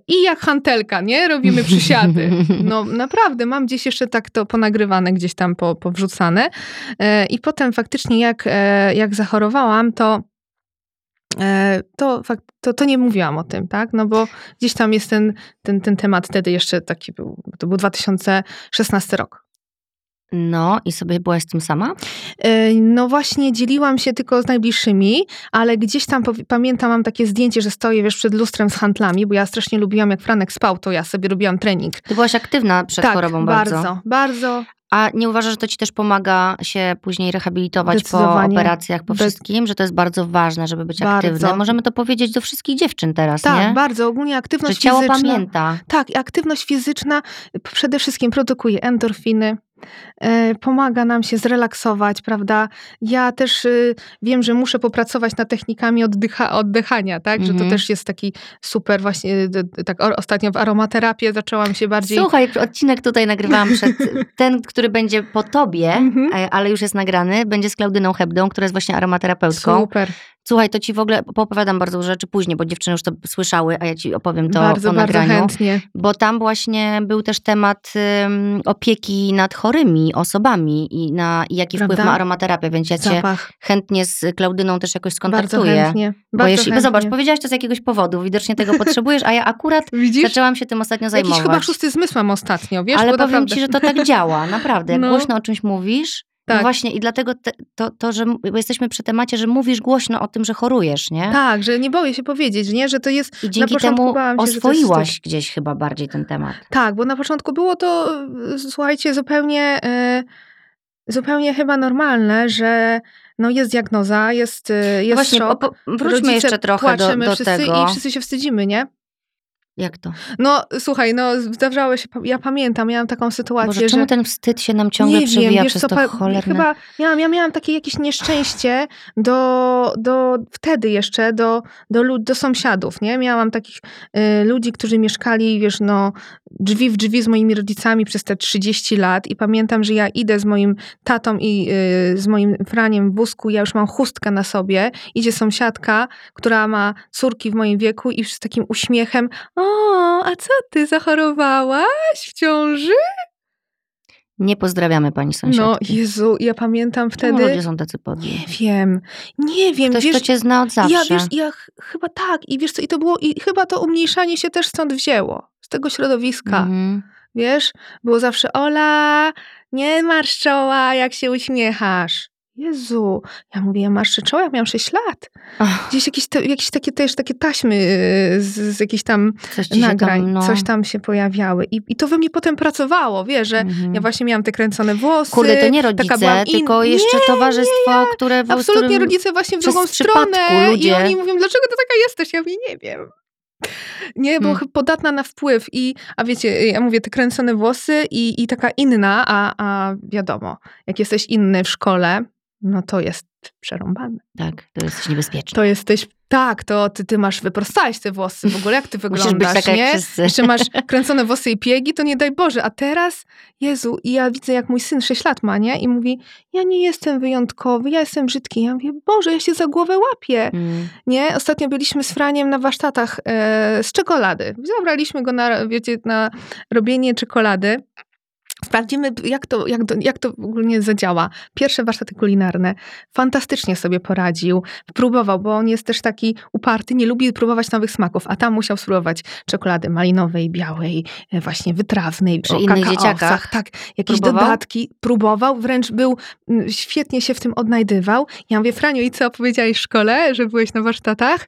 i jak hantelka, nie? Robimy przysiady. No naprawdę, mam gdzieś jeszcze tak to ponagrywane, gdzieś tam po, powrzucane. E, I potem faktycznie jak, e, jak zachorowałam, to e, to, to, to nie mówiłam o tym, tak? No bo gdzieś tam jest ten, ten, ten temat wtedy jeszcze taki był, to był 2016 rok. No i sobie byłaś z tym sama? E, No właśnie dzieliłam się tylko z najbliższymi, ale gdzieś tam pamiętam, mam takie zdjęcie, że stoję wiesz, przed lustrem z handlami, bo ja strasznie lubiłam, jak Franek spał, to ja sobie robiłam trening. Ty byłaś aktywna przed tak, chorobą bardzo. bardzo, bardzo. A nie uważasz, że to ci też pomaga się później rehabilitować po operacjach, po wszystkim? Że to jest bardzo ważne, żeby być Bardzo. aktywnym. Możemy to powiedzieć do wszystkich dziewczyn teraz, Tak, nie? bardzo. Ogólnie Że aktywność ciało fizyczna. pamięta. Tak, aktywność fizyczna przede wszystkim produkuje endorfiny, pomaga nam się zrelaksować, prawda? Ja też y, wiem, że muszę popracować nad technikami oddycha, oddychania, tak? Że to Mhm. też jest taki super właśnie, tak ostatnio w aromaterapię zaczęłam się bardziej... Słuchaj, odcinek tutaj nagrywałam przed, ten, który będzie po tobie, Mhm. e, ale już jest nagrany, będzie z Klaudyną Hebdą, która jest właśnie aromaterapeutką. Super, Słuchaj, to ci w ogóle poopowiadam bardzo dużo rzeczy później, bo dziewczyny już to słyszały, a ja ci opowiem to bardzo, po bardzo nagraniu. chętnie. Bo tam właśnie był też temat ym, opieki nad chorymi osobami i, na, i jaki Prawda? wpływ ma aromaterapia, więc ja cię Zapach, chętnie z Klaudyną też jakoś bardzo skontaktuję. chętnie. Bo, Bardzo jeśli, bo chętnie. zobacz, powiedziałaś to z jakiegoś powodu, widocznie tego potrzebujesz, a ja akurat Widzisz? zaczęłam się tym ostatnio zajmować. Jakiś chyba szósty zmysł mam ostatnio, wiesz? Ale powiem naprawdę... ci, że to tak działa, naprawdę. Jak No. głośno o czymś mówisz, no Tak. właśnie i dlatego te, to, to, że jesteśmy przy temacie, że mówisz głośno o tym, że chorujesz, nie? Tak, że nie boję się powiedzieć, nie? Że to jest... I dzięki początku temu się, jest oswoiłaś gdzieś chyba bardziej ten temat. Tak, bo na początku było to, słuchajcie, zupełnie, y, zupełnie chyba normalne, że no jest diagnoza, jest, y, jest Właśnie, szok. po, wróćmy jeszcze trochę do, do wszyscy tego. i wszyscy się wstydzimy, nie? Jak to? No słuchaj, no zdarzało się, ja pamiętam, miałam taką sytuację, Boże, że... czemu ten wstyd się nam ciągle nie przewija wiem, przez co, to pa- cholerne... chyba miałam, ja miałam takie jakieś nieszczęście do, do wtedy jeszcze, do, do, lud- do sąsiadów, nie? Miałam takich y, ludzi, którzy mieszkali, wiesz, no drzwi w drzwi z moimi rodzicami przez te 30 lat i pamiętam, że ja idę z moim tatą i y, z moim Franiem w wózku, ja już mam chustkę na sobie, idzie sąsiadka, która ma córki w moim wieku i z takim uśmiechem, o, a co ty, zachorowałaś w ciąży? Nie pozdrawiamy pani sąsiadki. No, Jezu, ja pamiętam Czemu wtedy. ludzie są tacy podli? Nie wiem, nie wiem, Ktoś, wiesz, kto cię zna od zawsze. ja wiesz, ja ch- chyba tak, i wiesz co, i to było, i chyba to umniejszanie się też stąd wzięło, z tego środowiska, Mhm. wiesz, było zawsze, Ola, nie marsz czoła, jak się uśmiechasz. Jezu, ja mówię, ja marszczę jak miałam 6 lat. Ach, Gdzieś jakieś, te, jakieś takie też takie taśmy y, z, z jakichś tam coś nagrań, tam, no... coś tam się pojawiały. I, I to we mnie potem pracowało, wiesz, że Mhm. ja właśnie miałam te kręcone włosy. Kurde, to nie rodzice, in- tylko jeszcze Nie, towarzystwo, które... w Absolutnie którym... rodzice właśnie w przez drugą stronę ludzie- i oni mówią, dlaczego ty taka jesteś? Ja mówię, nie wiem. Nie, bo Hmm. chyba podatna na wpływ i, a wiecie, ja mówię, te kręcone włosy i, i taka inna, a, a wiadomo, jak jesteś inny w szkole, no to jest przerąbane. Tak, to jesteś niebezpieczny. To jesteś, tak, to ty, ty masz, wyprostałeś te włosy w ogóle, jak ty Musisz wyglądasz, być taka nie? jak wszyscy. Jeszcze masz kręcone włosy i piegi, to nie daj Boże. A teraz, Jezu, i ja widzę, jak mój syn 6 lat ma, nie? I mówi, ja nie jestem wyjątkowy, ja jestem brzydki. Ja mówię, Boże, ja się za głowę łapię. Mm. Nie? Ostatnio byliśmy z Franiem na warsztatach e, z czekolady. Zabraliśmy go na, wiecie, na robienie czekolady. Sprawdzimy, jak to, jak, to, jak to ogólnie zadziała. Pierwsze warsztaty kulinarne. Fantastycznie sobie poradził. Próbował, bo on jest też taki uparty, nie lubi próbować nowych smaków, a tam musiał spróbować czekolady malinowej, białej, e, właśnie wytrawnej, Przy o innych dzieciakach Tak, jakieś próbował? dodatki. Próbował, wręcz był, świetnie się w tym odnajdywał. Ja mówię, Franiu, i co powiedziałeś w szkole, że byłeś na warsztatach?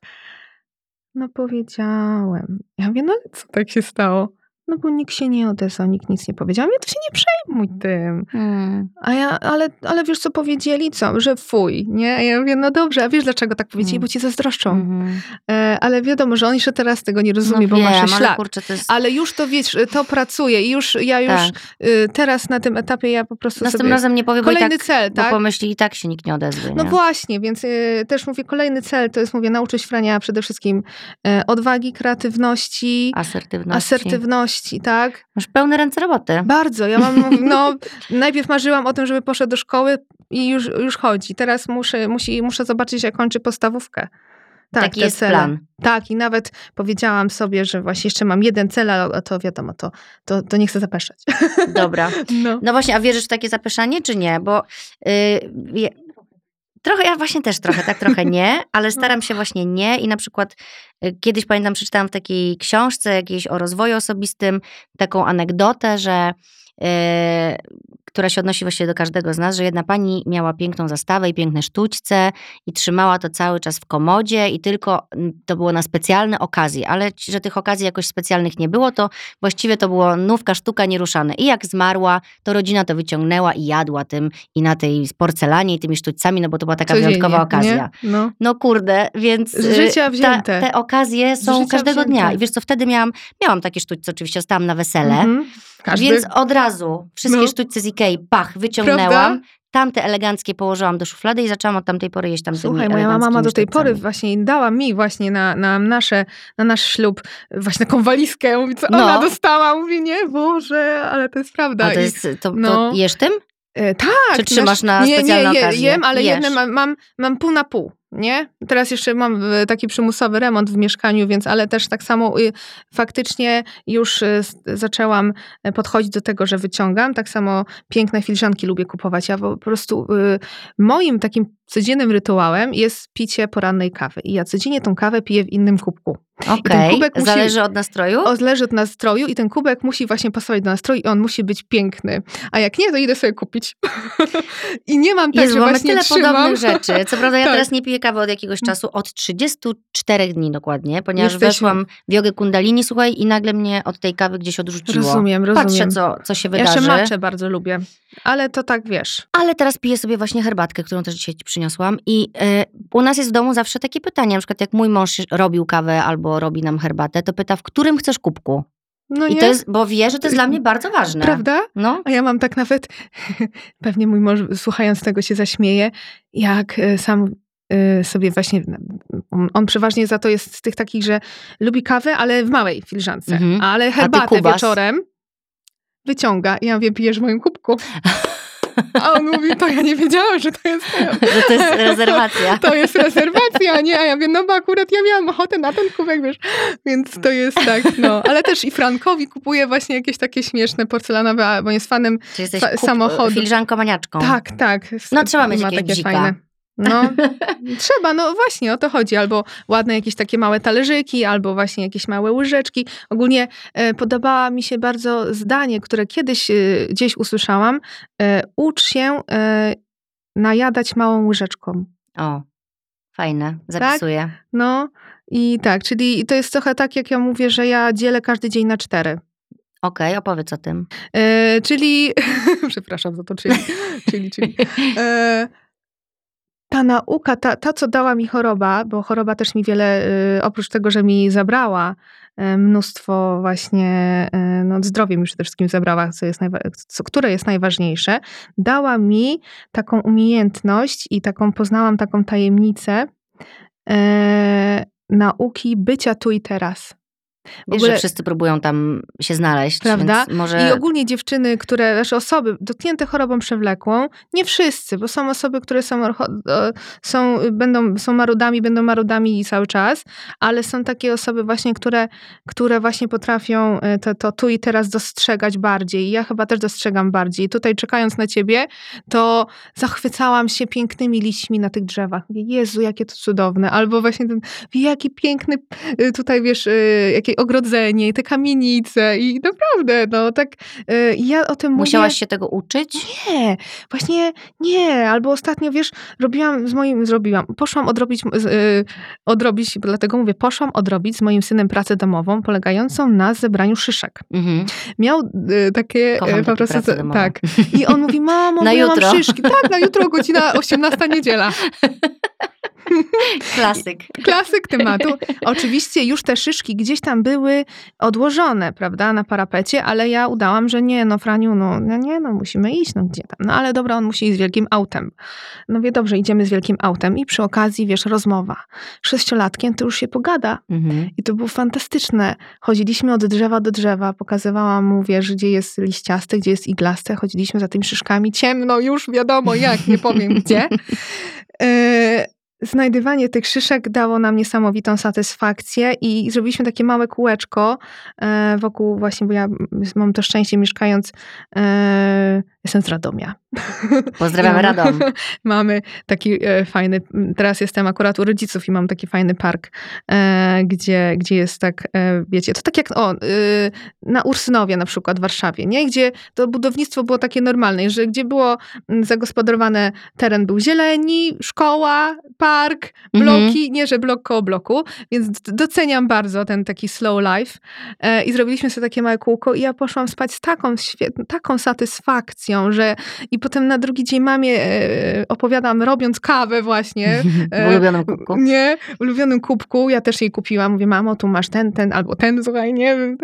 No powiedziałem. Ja mówię, no ale co tak się stało? No bo nikt się nie odezwał, nikt nic nie powiedział. Ja to się nie przejmuj tym. Mm. A ja, ale, ale wiesz co powiedzieli? Co? Że fuj, nie? A ja mówię, no dobrze, a wiesz dlaczego tak powiedzieli? Mm. Bo ci zazdroszczą. Mhm. E, ale wiadomo, że on jeszcze teraz tego nie rozumie, no bo wiem, ma 6 ale lat. kurczę, to jest... Ale już to wiesz, to pracuje i już ja już tak. y, teraz na tym etapie ja po prostu Następnym sobie... razem nie powie, bo i Kolejny tak, cel, bo tak? pomyśli i tak się nikt nie odezwie. No nie? właśnie, więc y, też mówię, kolejny cel to jest, mówię, nauczyć Frania przede wszystkim y, odwagi, kreatywności, Asertywności. asertywności, tak? Masz pełne ręce roboty. Bardzo. Ja mam, no, najpierw marzyłam o tym, żeby poszedł do szkoły i już, już chodzi. Teraz muszę, musi, muszę zobaczyć, jak kończy podstawówkę. Tak, Taki jest cele. plan. Tak, i nawet powiedziałam sobie, że właśnie jeszcze mam jeden cel, ale to wiadomo, to, to, to nie chcę zapeszać. Dobra. No. No właśnie, a wierzysz w takie zapeszanie, czy nie? Bo yy, trochę, ja właśnie też trochę, tak trochę nie, ale staram się właśnie nie i na przykład y, kiedyś pamiętam, przeczytałam w takiej książce jakiejś o rozwoju osobistym taką anegdotę, że yy, która się odnosi właściwie do każdego z nas, że jedna pani miała piękną zastawę i piękne sztućce i trzymała to cały czas w komodzie i tylko mm, to było na specjalne okazje, ale że tych okazji jakoś specjalnych nie było, to właściwie to było nówka, sztuka nieruszane. I jak zmarła, to rodzina to wyciągnęła i jadła tym i na tej porcelanie i tymi sztućcami, no bo to była taka Codziennie, wyjątkowa okazja. No. No kurde, więc Z y, życia ta, wzięte. te okazje są życia każdego wzięte. dnia. I wiesz co, wtedy miałam, miałam takie sztućce, oczywiście zostałam na wesele, Mhm. Każdy. więc od razu wszystkie No. sztućce z Ikei, pach, wyciągnęłam, Prawda? tamte eleganckie położyłam do szuflady i zaczęłam od tamtej pory jeść tam Słuchaj, moja mama do tej pory właśnie dała mi właśnie na, na, nasze, na nasz ślub właśnie taką walizkę. Mówi, co No. ona dostała. Mówi, nie, Boże, ale to jest prawda. A to jest, to, to no. jesz tym? E, tak. Czy trzymasz na nie, specjalne nie, je, jem, ale jedne mam, mam, mam pół na pół, nie? Teraz jeszcze mam e, taki przymusowy remont w mieszkaniu, więc ale też tak samo y, faktycznie już s- zaczęłam e, podchodzić do tego, że wyciągam. Tak samo piękne filiżanki lubię kupować. Ja po prostu y, moim takim codziennym rytuałem jest picie porannej kawy. I ja codziennie tą kawę piję w innym kubku. Okej, kubek musi- zależy od nastroju? O, zależy od nastroju i ten kubek musi właśnie pasować do nastroju i on musi być piękny. A jak nie, to idę sobie kupić. I nie mam tak, Jezu, że mamy właśnie tyle trzymam. podobnych rzeczy. Co prawda ja Tak. teraz nie piję kawy od jakiegoś czasu, od 34 dni dokładnie, ponieważ Jesteśmy- weszłam w jogę kundalini, słuchaj, i nagle mnie od tej kawy gdzieś odrzuciło. Rozumiem, rozumiem. Patrzę, co, co się ja wydarzy. jeszcze maczę bardzo lubię. Ale to tak wiesz. Ale teraz piję sobie właśnie herbatkę, którą też dzisiaj ci przyniosłam. I e, u nas jest w domu zawsze takie pytanie, na przykład jak mój mąż robił kawę albo albo robi nam herbatę, to pyta, w którym chcesz kubku? No I nie? to jest, bo wie, że to jest dla mnie bardzo ważne. Prawda? No. A ja mam tak nawet, pewnie mój mąż słuchając tego się zaśmieje, jak e, sam e, sobie właśnie, on, on przeważnie za to jest z tych takich, że lubi kawę, ale w małej filiżance, Mhm. ale herbatę wieczorem wyciąga. I ja mówię, pijesz w moim kubku. A on mówi, to ja nie wiedziałam, że to jest Że to jest rezerwacja. to jest rezerwacja, nie? A ja wiem, no bo akurat ja miałam ochotę na ten kubek, wiesz. Więc to jest tak, no. Ale też i Frankowi kupuję właśnie jakieś takie śmieszne porcelanowe, bo jest fanem jesteś kup, samochodu. filiżanką-maniaczką. Tak, tak. No, trzeba mieć jakiegoś takie bzika. fajne. No, trzeba, no właśnie o to chodzi. Albo ładne jakieś takie małe talerzyki, albo właśnie jakieś małe łyżeczki. Ogólnie e, podobała mi się bardzo zdanie, które kiedyś e, gdzieś usłyszałam. E, ucz się e, najadać małą łyżeczką. O, fajne. Zapisuję. No i tak, czyli to jest trochę tak, jak ja mówię, że ja dzielę każdy dzień na cztery. Okej, opowiedz o tym. E, czyli, przepraszam za to, czyli, czyli, czyli e, ta nauka, ta, ta, co dała mi choroba, bo choroba też mi wiele, e, oprócz tego, że mi zabrała e, mnóstwo właśnie, e, no zdrowie mi przede wszystkim zabrała, co jest co, które jest najważniejsze, dała mi taką umiejętność i taką, poznałam taką tajemnicę nauki bycia tu i teraz. Wiesz, ogóle- że wszyscy próbują tam się znaleźć, Prawda? może... I ogólnie dziewczyny, które, znaczy osoby dotknięte chorobą przewlekłą, nie wszyscy, bo są osoby, które są, e, są, będą, są marudami, będą marudami cały czas, ale są takie osoby właśnie, które, które właśnie potrafią e, to, to tu i teraz dostrzegać bardziej. Ja chyba też dostrzegam bardziej. Tutaj czekając na ciebie, to zachwycałam się pięknymi liśćmi na tych drzewach. Jezu, jakie to cudowne. Albo właśnie ten, jaki piękny y, tutaj, wiesz, y, ogrodzenie, i te kamienice i naprawdę, no tak, y, ja o tym Musiałaś mówię. się tego uczyć? Nie, właśnie nie, albo ostatnio, wiesz, robiłam z moim, zrobiłam, poszłam odrobić, y, odrobić, dlatego mówię, poszłam odrobić z moim synem pracę domową, polegającą na zebraniu szyszek. Mhm. Miał y, takie Kocham y, po prostu, tak. I on mówi, mamo, Na jutro. mam szyszki. Tak, na jutro godzina 18 niedziela. Klasyk. Klasyk tematu. Oczywiście już te szyszki gdzieś tam były odłożone, prawda, na parapecie, ale ja udałam, że nie, no Franiu, no, no nie, no musimy iść, no gdzie tam. No ale dobra, on musi iść z wielkim autem. No wie, dobrze, idziemy z wielkim autem i przy okazji, wiesz, rozmowa. Sześciolatkiem to już się pogada. Mhm. I to było fantastyczne. Chodziliśmy od drzewa do drzewa, pokazywałam mu, wiesz, gdzie jest liściaste, gdzie jest iglaste. Chodziliśmy za tymi szyszkami. Ciemno, już wiadomo jak, nie powiem gdzie. E, Znajdywanie tych szyszek dało nam niesamowitą satysfakcję i zrobiliśmy takie małe kółeczko e, wokół właśnie, bo ja mam to szczęście mieszkając, e, jestem z Radomia. Pozdrawiamy Radom. Mamy taki e, fajny, teraz jestem akurat u rodziców i mam taki fajny park, e, gdzie, gdzie jest tak, e, wiecie, to tak jak o, na Ursynowie na przykład w Warszawie, nie? Gdzie to budownictwo było takie normalne, że gdzie było zagospodarowane, teren był zieleni, szkoła, park, Mhm. bloki, nie, że blok koło bloku, więc doceniam bardzo ten taki slow life i zrobiliśmy sobie takie małe kółko i ja poszłam spać z taką, świet- taką satysfakcją, że i potem na drugi dzień mamie e, opowiadam, robiąc kawę właśnie. W ulubionym kubku. Nie, w ulubionym kubku. Ja też jej kupiłam. Mówię, mamo, tu masz ten, ten, albo ten, słuchaj, nie wiem.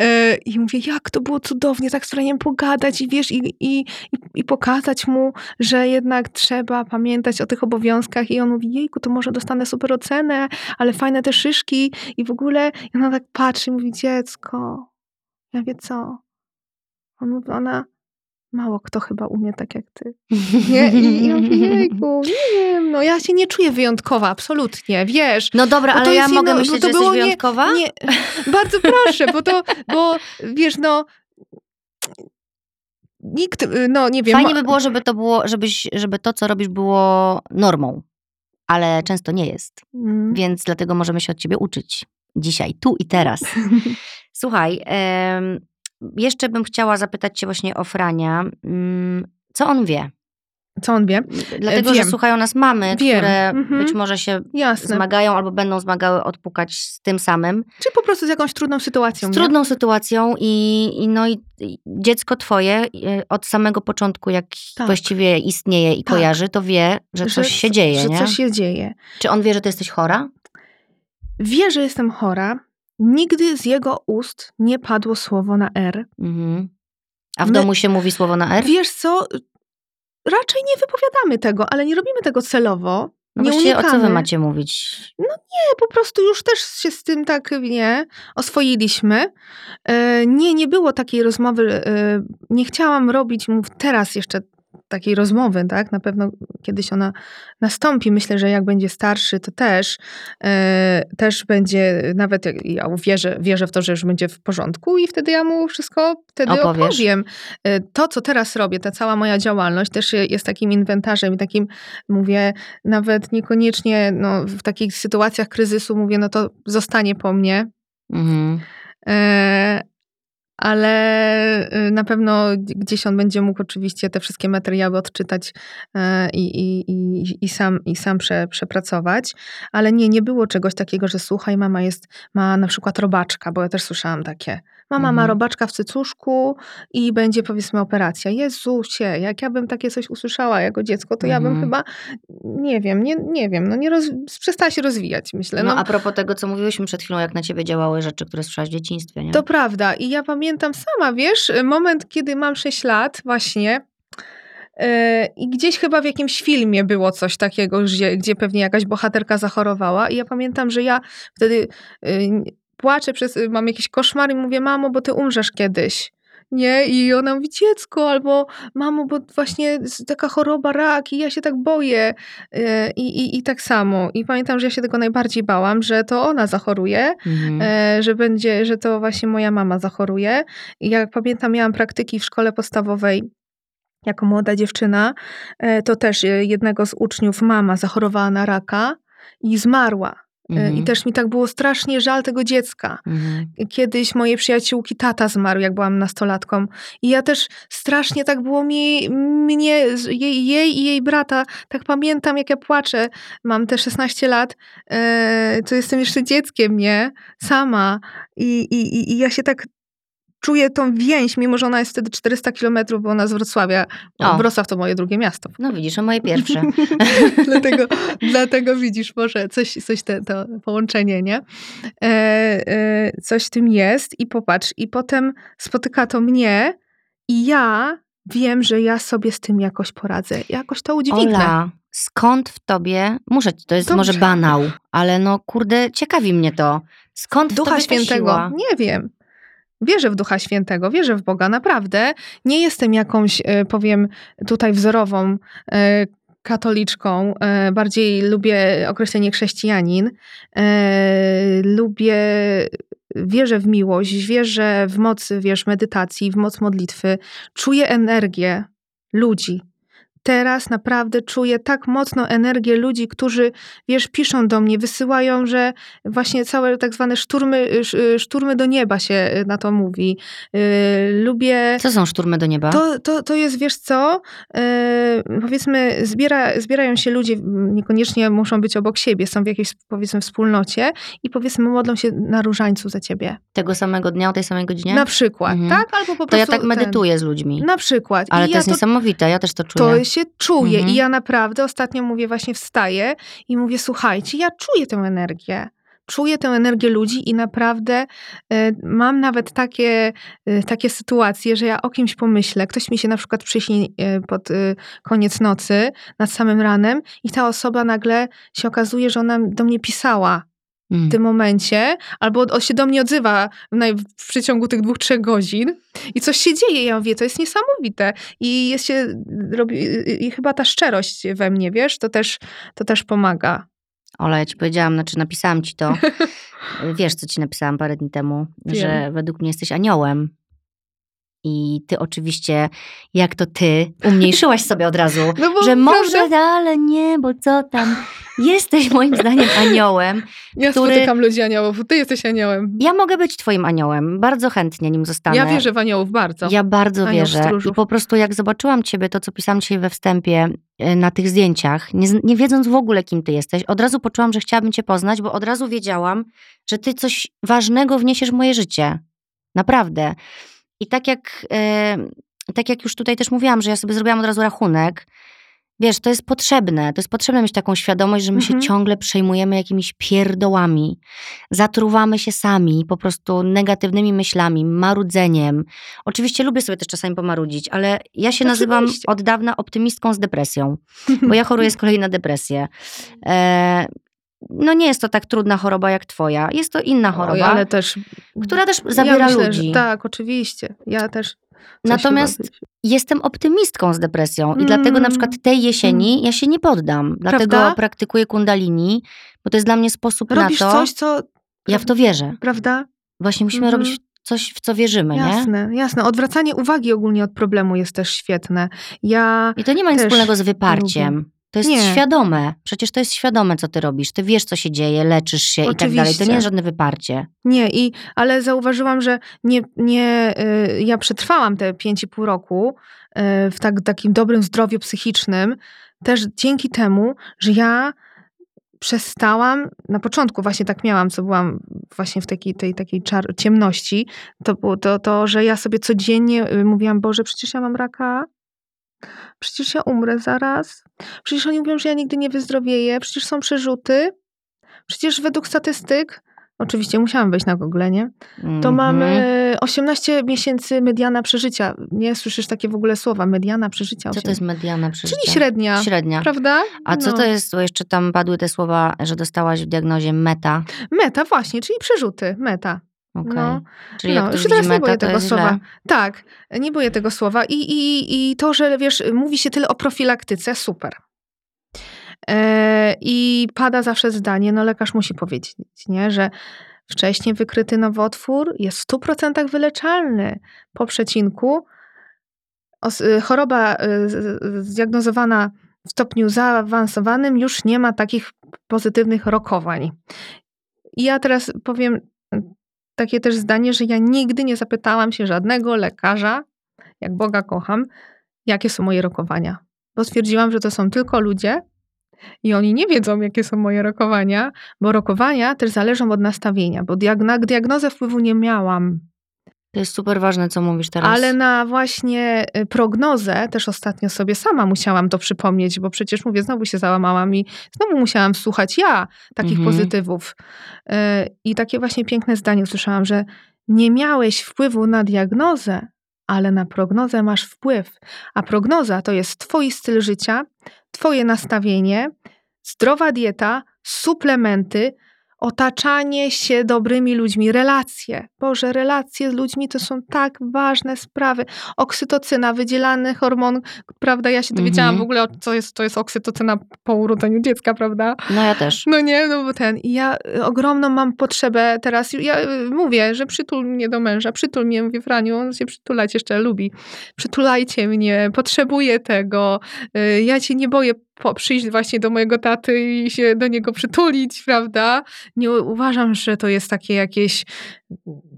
E, I mówię, jak to było cudownie, tak z Franiem pogadać i wiesz, i, i, i, i pokazać mu, że jednak trzeba pamiętać o tych obowiązkach. I on mówi, jejku, to może dostanę super ocenę, ale fajne te szyszki i w ogóle. I ona tak patrzy i mówi, dziecko, ja wie co? On mówi, ona, mało kto chyba umie tak jak ty. Nie? I, i ja mówię, jejku, nie wiem, no ja się nie czuję wyjątkowa, absolutnie, wiesz. No dobra, to ale ja mogę inno- myśleć, bo że to jesteś było nie- wyjątkowa? Nie, bardzo proszę, bo to, bo wiesz, no nikt, no nie wiem. Fajnie by było, żeby to było, żebyś, żeby to, co robisz, było normą. Ale często nie jest. Mm. Więc dlatego możemy się od ciebie uczyć. Dzisiaj, tu i teraz. Słuchaj, jeszcze bym chciała zapytać cię właśnie o Frania. Mm, Co on wie? Co on wie? Dlatego, że wiem. słuchają nas mamy, Wiem. które Mhm. być może się Jasne. zmagają albo będą zmagały odpukać z tym samym. Czy po prostu z jakąś trudną sytuacją, Z nie? trudną sytuacją i, i no i dziecko twoje y, od samego początku, jak Tak. właściwie istnieje i Tak. kojarzy, to wie, że coś się dzieje, Że nie? coś się dzieje. Czy on wie, że ty jesteś chora? wie, że jestem chora. Nigdy z jego ust nie padło słowo na R. Mhm. A w My- domu się mówi słowo na R? Wiesz co? Raczej nie wypowiadamy tego, ale nie robimy tego celowo. No nie właściwie o co wy unikamy. macie mówić? Nie, po prostu już też się z tym tak, nie, oswoiliśmy. E, Nie, nie było takiej rozmowy. e, Nie chciałam robić mu teraz jeszcze takiej rozmowy, tak? Na pewno kiedyś ona nastąpi. Myślę, że jak będzie starszy, to też, e, też będzie, nawet ja wierzę, wierzę w to, że już będzie w porządku i wtedy ja mu wszystko wtedy Opowiesz. opowiem. E, To, co teraz robię, ta cała moja działalność też jest takim inwentarzem i takim, mówię, nawet niekoniecznie no, w takich sytuacjach kryzysu mówię, no to zostanie po mnie, Mhm. e, ale e, na pewno gdzieś on będzie mógł oczywiście te wszystkie materiały odczytać e, i, i, i, i sam, i sam prze, przepracować, ale nie, nie było czegoś takiego, że słuchaj, mama jest, ma na przykład robaczka, bo ja też słyszałam takie. Mama ma Mhm. robaczka w cycuszku i będzie powiedzmy operacja. Jezusie, jak ja bym takie coś usłyszała jako dziecko, to ja bym Mhm. chyba, nie wiem, nie, nie wiem, no nie roz, przestała się rozwijać, myślę. No No, a propos tego, co mówiłyśmy przed chwilą, jak na ciebie działały rzeczy, które słyszałaś w dzieciństwie, nie? To prawda. I ja pamiętam sama, wiesz, moment, kiedy mam 6 lat właśnie yy, i gdzieś chyba w jakimś filmie było coś takiego, gdzie, gdzie pewnie jakaś bohaterka zachorowała i ja pamiętam, że ja wtedy yy, płaczę, przez, mam jakiś koszmar i mówię, mamo, bo ty umrzesz kiedyś. Nie, i ona mówi, dziecko, albo mamo, bo właśnie taka choroba, rak, i ja się tak boję. Yy, I, i, I tak samo. I pamiętam, że ja się tego najbardziej bałam, że to ona zachoruje, Mhm. e, że będzie, że to właśnie moja mama zachoruje. I jak pamiętam, miałam praktyki w szkole podstawowej jako młoda dziewczyna, e, to też e, jednego z uczniów mama zachorowała na raka i zmarła. E, Mhm. I też mi tak było strasznie żal tego dziecka. Mhm. Kiedyś mojej przyjaciółki tata zmarł, jak byłam nastolatką. I ja też strasznie tak było mi, mnie, jej, jej i jej brata. Tak pamiętam, jak ja płaczę. Mam te 16 lat, e, to jestem jeszcze dzieckiem, nie? Sama. I, i- i ja się tak czuję tą więź, mimo że ona jest wtedy 400 kilometrów, bo ona z Wrocławia. O. Wrocław to moje drugie miasto. No widzisz, a moje pierwsze. dlatego, dlatego widzisz, może coś, coś te, to połączenie, nie? E, e, coś w tym jest i popatrz, i potem spotyka to mnie i ja wiem, że ja sobie z tym jakoś poradzę, jakoś to udźwignę. Ola, skąd w tobie, muszę, to jest Dobrze. może banał, ale no kurde, ciekawi mnie to. Skąd w Ducha tobie ta Świętego, nie wiem. Wierzę w Ducha Świętego, wierzę w Boga, naprawdę. Nie jestem jakąś, e, powiem, tutaj wzorową e, katoliczką. E, Bardziej lubię określenie chrześcijanin. Lubię, wierzę w miłość, wierzę w moc, wiesz, medytacji, w moc modlitwy. Czuję energię ludzi. Teraz naprawdę czuję tak mocno energię ludzi, którzy, wiesz, piszą do mnie, wysyłają, że właśnie całe tak zwane szturmy, sz- szturmy do nieba się y, na to mówi. Yy, Lubię. Co są szturmy do nieba? To, to, to jest, wiesz co, yy, powiedzmy, zbiera, zbierają się ludzie, niekoniecznie muszą być obok siebie, są w jakiejś, powiedzmy, wspólnocie i powiedzmy, modlą się na różańcu za ciebie. Tego samego dnia, o tej samej godzinie? Na przykład, Mhm. tak? Albo po to ja prostu tak ten. medytuję z ludźmi. Na przykład. Ale I to ja jest niesamowite, ja też to czuję. to się czuje Mhm. i ja naprawdę ostatnio mówię, właśnie wstaję i mówię, słuchajcie, ja czuję tę energię. Czuję tę energię ludzi i naprawdę e, mam nawet takie, e, takie sytuacje, że ja o kimś pomyślę, ktoś mi się na przykład przyśni e, pod koniec nocy, nad samym ranem i ta osoba nagle się okazuje, że ona do mnie pisała. W tym momencie, albo on się do mnie odzywa w przeciągu tych dwóch, trzech godzin i coś się dzieje. Ja mówię, to jest niesamowite. I jest się, robi, i chyba ta szczerość we mnie, wiesz, to też, to też pomaga. Ola, ja ci powiedziałam, znaczy napisałam ci to. Wiesz, co ci napisałam parę dni temu, Wiem. że według mnie jesteś aniołem. I ty oczywiście, jak to ty, umniejszyłaś sobie od razu, No bo że może, ale nie, bo co tam. Jesteś moim zdaniem aniołem. ja który- spotykam ludzi aniołów, ty jesteś aniołem. Ja mogę być twoim aniołem. Bardzo chętnie nim zostanę. Ja wierzę w aniołów bardzo. Ja bardzo Anioł wierzę. I stróżów. po prostu jak zobaczyłam ciebie, to co pisałam dzisiaj we wstępie e, na tych zdjęciach, nie, nie wiedząc w ogóle kim ty jesteś, od razu poczułam, że chciałabym cię poznać, bo od razu wiedziałam, że ty coś ważnego wniesiesz w moje życie. Naprawdę. I tak jak, e, tak jak już tutaj też mówiłam, że ja sobie zrobiłam od razu rachunek Wiesz, to jest potrzebne. To jest potrzebne mieć taką świadomość, że my Mhm. się ciągle przejmujemy jakimiś pierdołami. Zatruwamy się sami po prostu negatywnymi myślami, marudzeniem. Oczywiście lubię sobie też czasami pomarudzić, ale ja się nazywam od dawna optymistką z depresją, bo ja choruję z kolei na depresję. E, no nie jest to tak trudna choroba jak twoja. Jest to inna Oj, choroba, ale też która też zabiera ja myślę, ludzi. Że, tak, oczywiście. Ja też. Natomiast jestem optymistką z depresją i dlatego na przykład tej jesieni ja się nie poddam. Dlatego Prawda? praktykuję kundalini, bo to jest dla mnie sposób Robisz na to. coś, co. Ja w to wierzę. Prawda? Właśnie musimy Mhm. robić coś, w co wierzymy, nie? Jasne, jasne. Odwracanie uwagi ogólnie od problemu jest też świetne. Ja. I to nie ma nic Też wspólnego z wyparciem. To jest Nie. świadome. Przecież to jest świadome, co ty robisz. Ty wiesz, co się dzieje, leczysz się i tak dalej. To Oczywiście. nie jest żadne wyparcie. Nie, i, ale zauważyłam, że nie, nie, y, ja przetrwałam te 5,5 roku y, w tak, takim dobrym zdrowiu psychicznym, też dzięki temu, że ja przestałam, na początku właśnie tak miałam, co byłam właśnie w takiej, tej takiej czar- ciemności, to było to, to, że ja sobie codziennie y, mówiłam, Boże, przecież ja mam raka, przecież ja umrę zaraz, przecież oni mówią, że ja nigdy nie wyzdrowieję, przecież są przerzuty, przecież według statystyk, oczywiście musiałam wejść na Google, nie? To mam Mhm. e, 18 miesięcy mediana przeżycia. Nie słyszysz takie w ogóle słowa, mediana przeżycia. Co to jest mediana przeżycia? Czyli średnia, Średnia. prawda? A co No. to jest, bo jeszcze tam padły te słowa, że dostałaś w diagnozie meta. Meta, właśnie, czyli przerzuty, meta. Okej. No. Czyli No, już teraz nie boję tego słowa. źle. Tak, nie boję tego słowa. I, i, I to, że wiesz, mówi się tyle o profilaktyce, super. E, I pada zawsze zdanie, no lekarz musi powiedzieć, nie, że wcześniej wykryty nowotwór jest w 100% wyleczalny po przecinku. Os- y, choroba y, zdiagnozowana w stopniu zaawansowanym już nie ma takich pozytywnych rokowań. I ja teraz powiem takie też zdanie, że ja nigdy nie zapytałam się żadnego lekarza, jak Boga kocham, jakie są moje rokowania. Bo stwierdziłam, że to są tylko ludzie i oni nie wiedzą, jakie są moje rokowania, bo rokowania też zależą od nastawienia, bo diag- na diagnozę wpływu nie miałam. To jest super ważne, co mówisz teraz. Ale na właśnie y, prognozę też ostatnio sobie sama musiałam to przypomnieć, bo przecież mówię, znowu się załamałam i znowu musiałam słuchać ja takich Mhm. pozytywów. Y, I takie właśnie piękne zdanie usłyszałam, że nie miałeś wpływu na diagnozę, ale na prognozę masz wpływ. A prognoza to jest twój styl życia, twoje nastawienie, zdrowa dieta, suplementy, otaczanie się dobrymi ludźmi, relacje. Boże, relacje z ludźmi to są tak ważne sprawy. Oksytocyna, wydzielany hormon, prawda? Ja się dowiedziałam Mhm. w ogóle, co jest, to jest oksytocyna po urodzeniu dziecka, prawda? No ja też. No nie, no bo ten. I ja y, ogromną mam potrzebę teraz. Ja y, mówię, że przytul mnie do męża, przytul mnie, mówię, Franiu, on się przytulać jeszcze lubi. Przytulajcie mnie, potrzebuję tego. Y, Ja cię nie boję po, przyjść właśnie do mojego taty i się do niego przytulić, prawda? Nie uważam, że to jest takie jakieś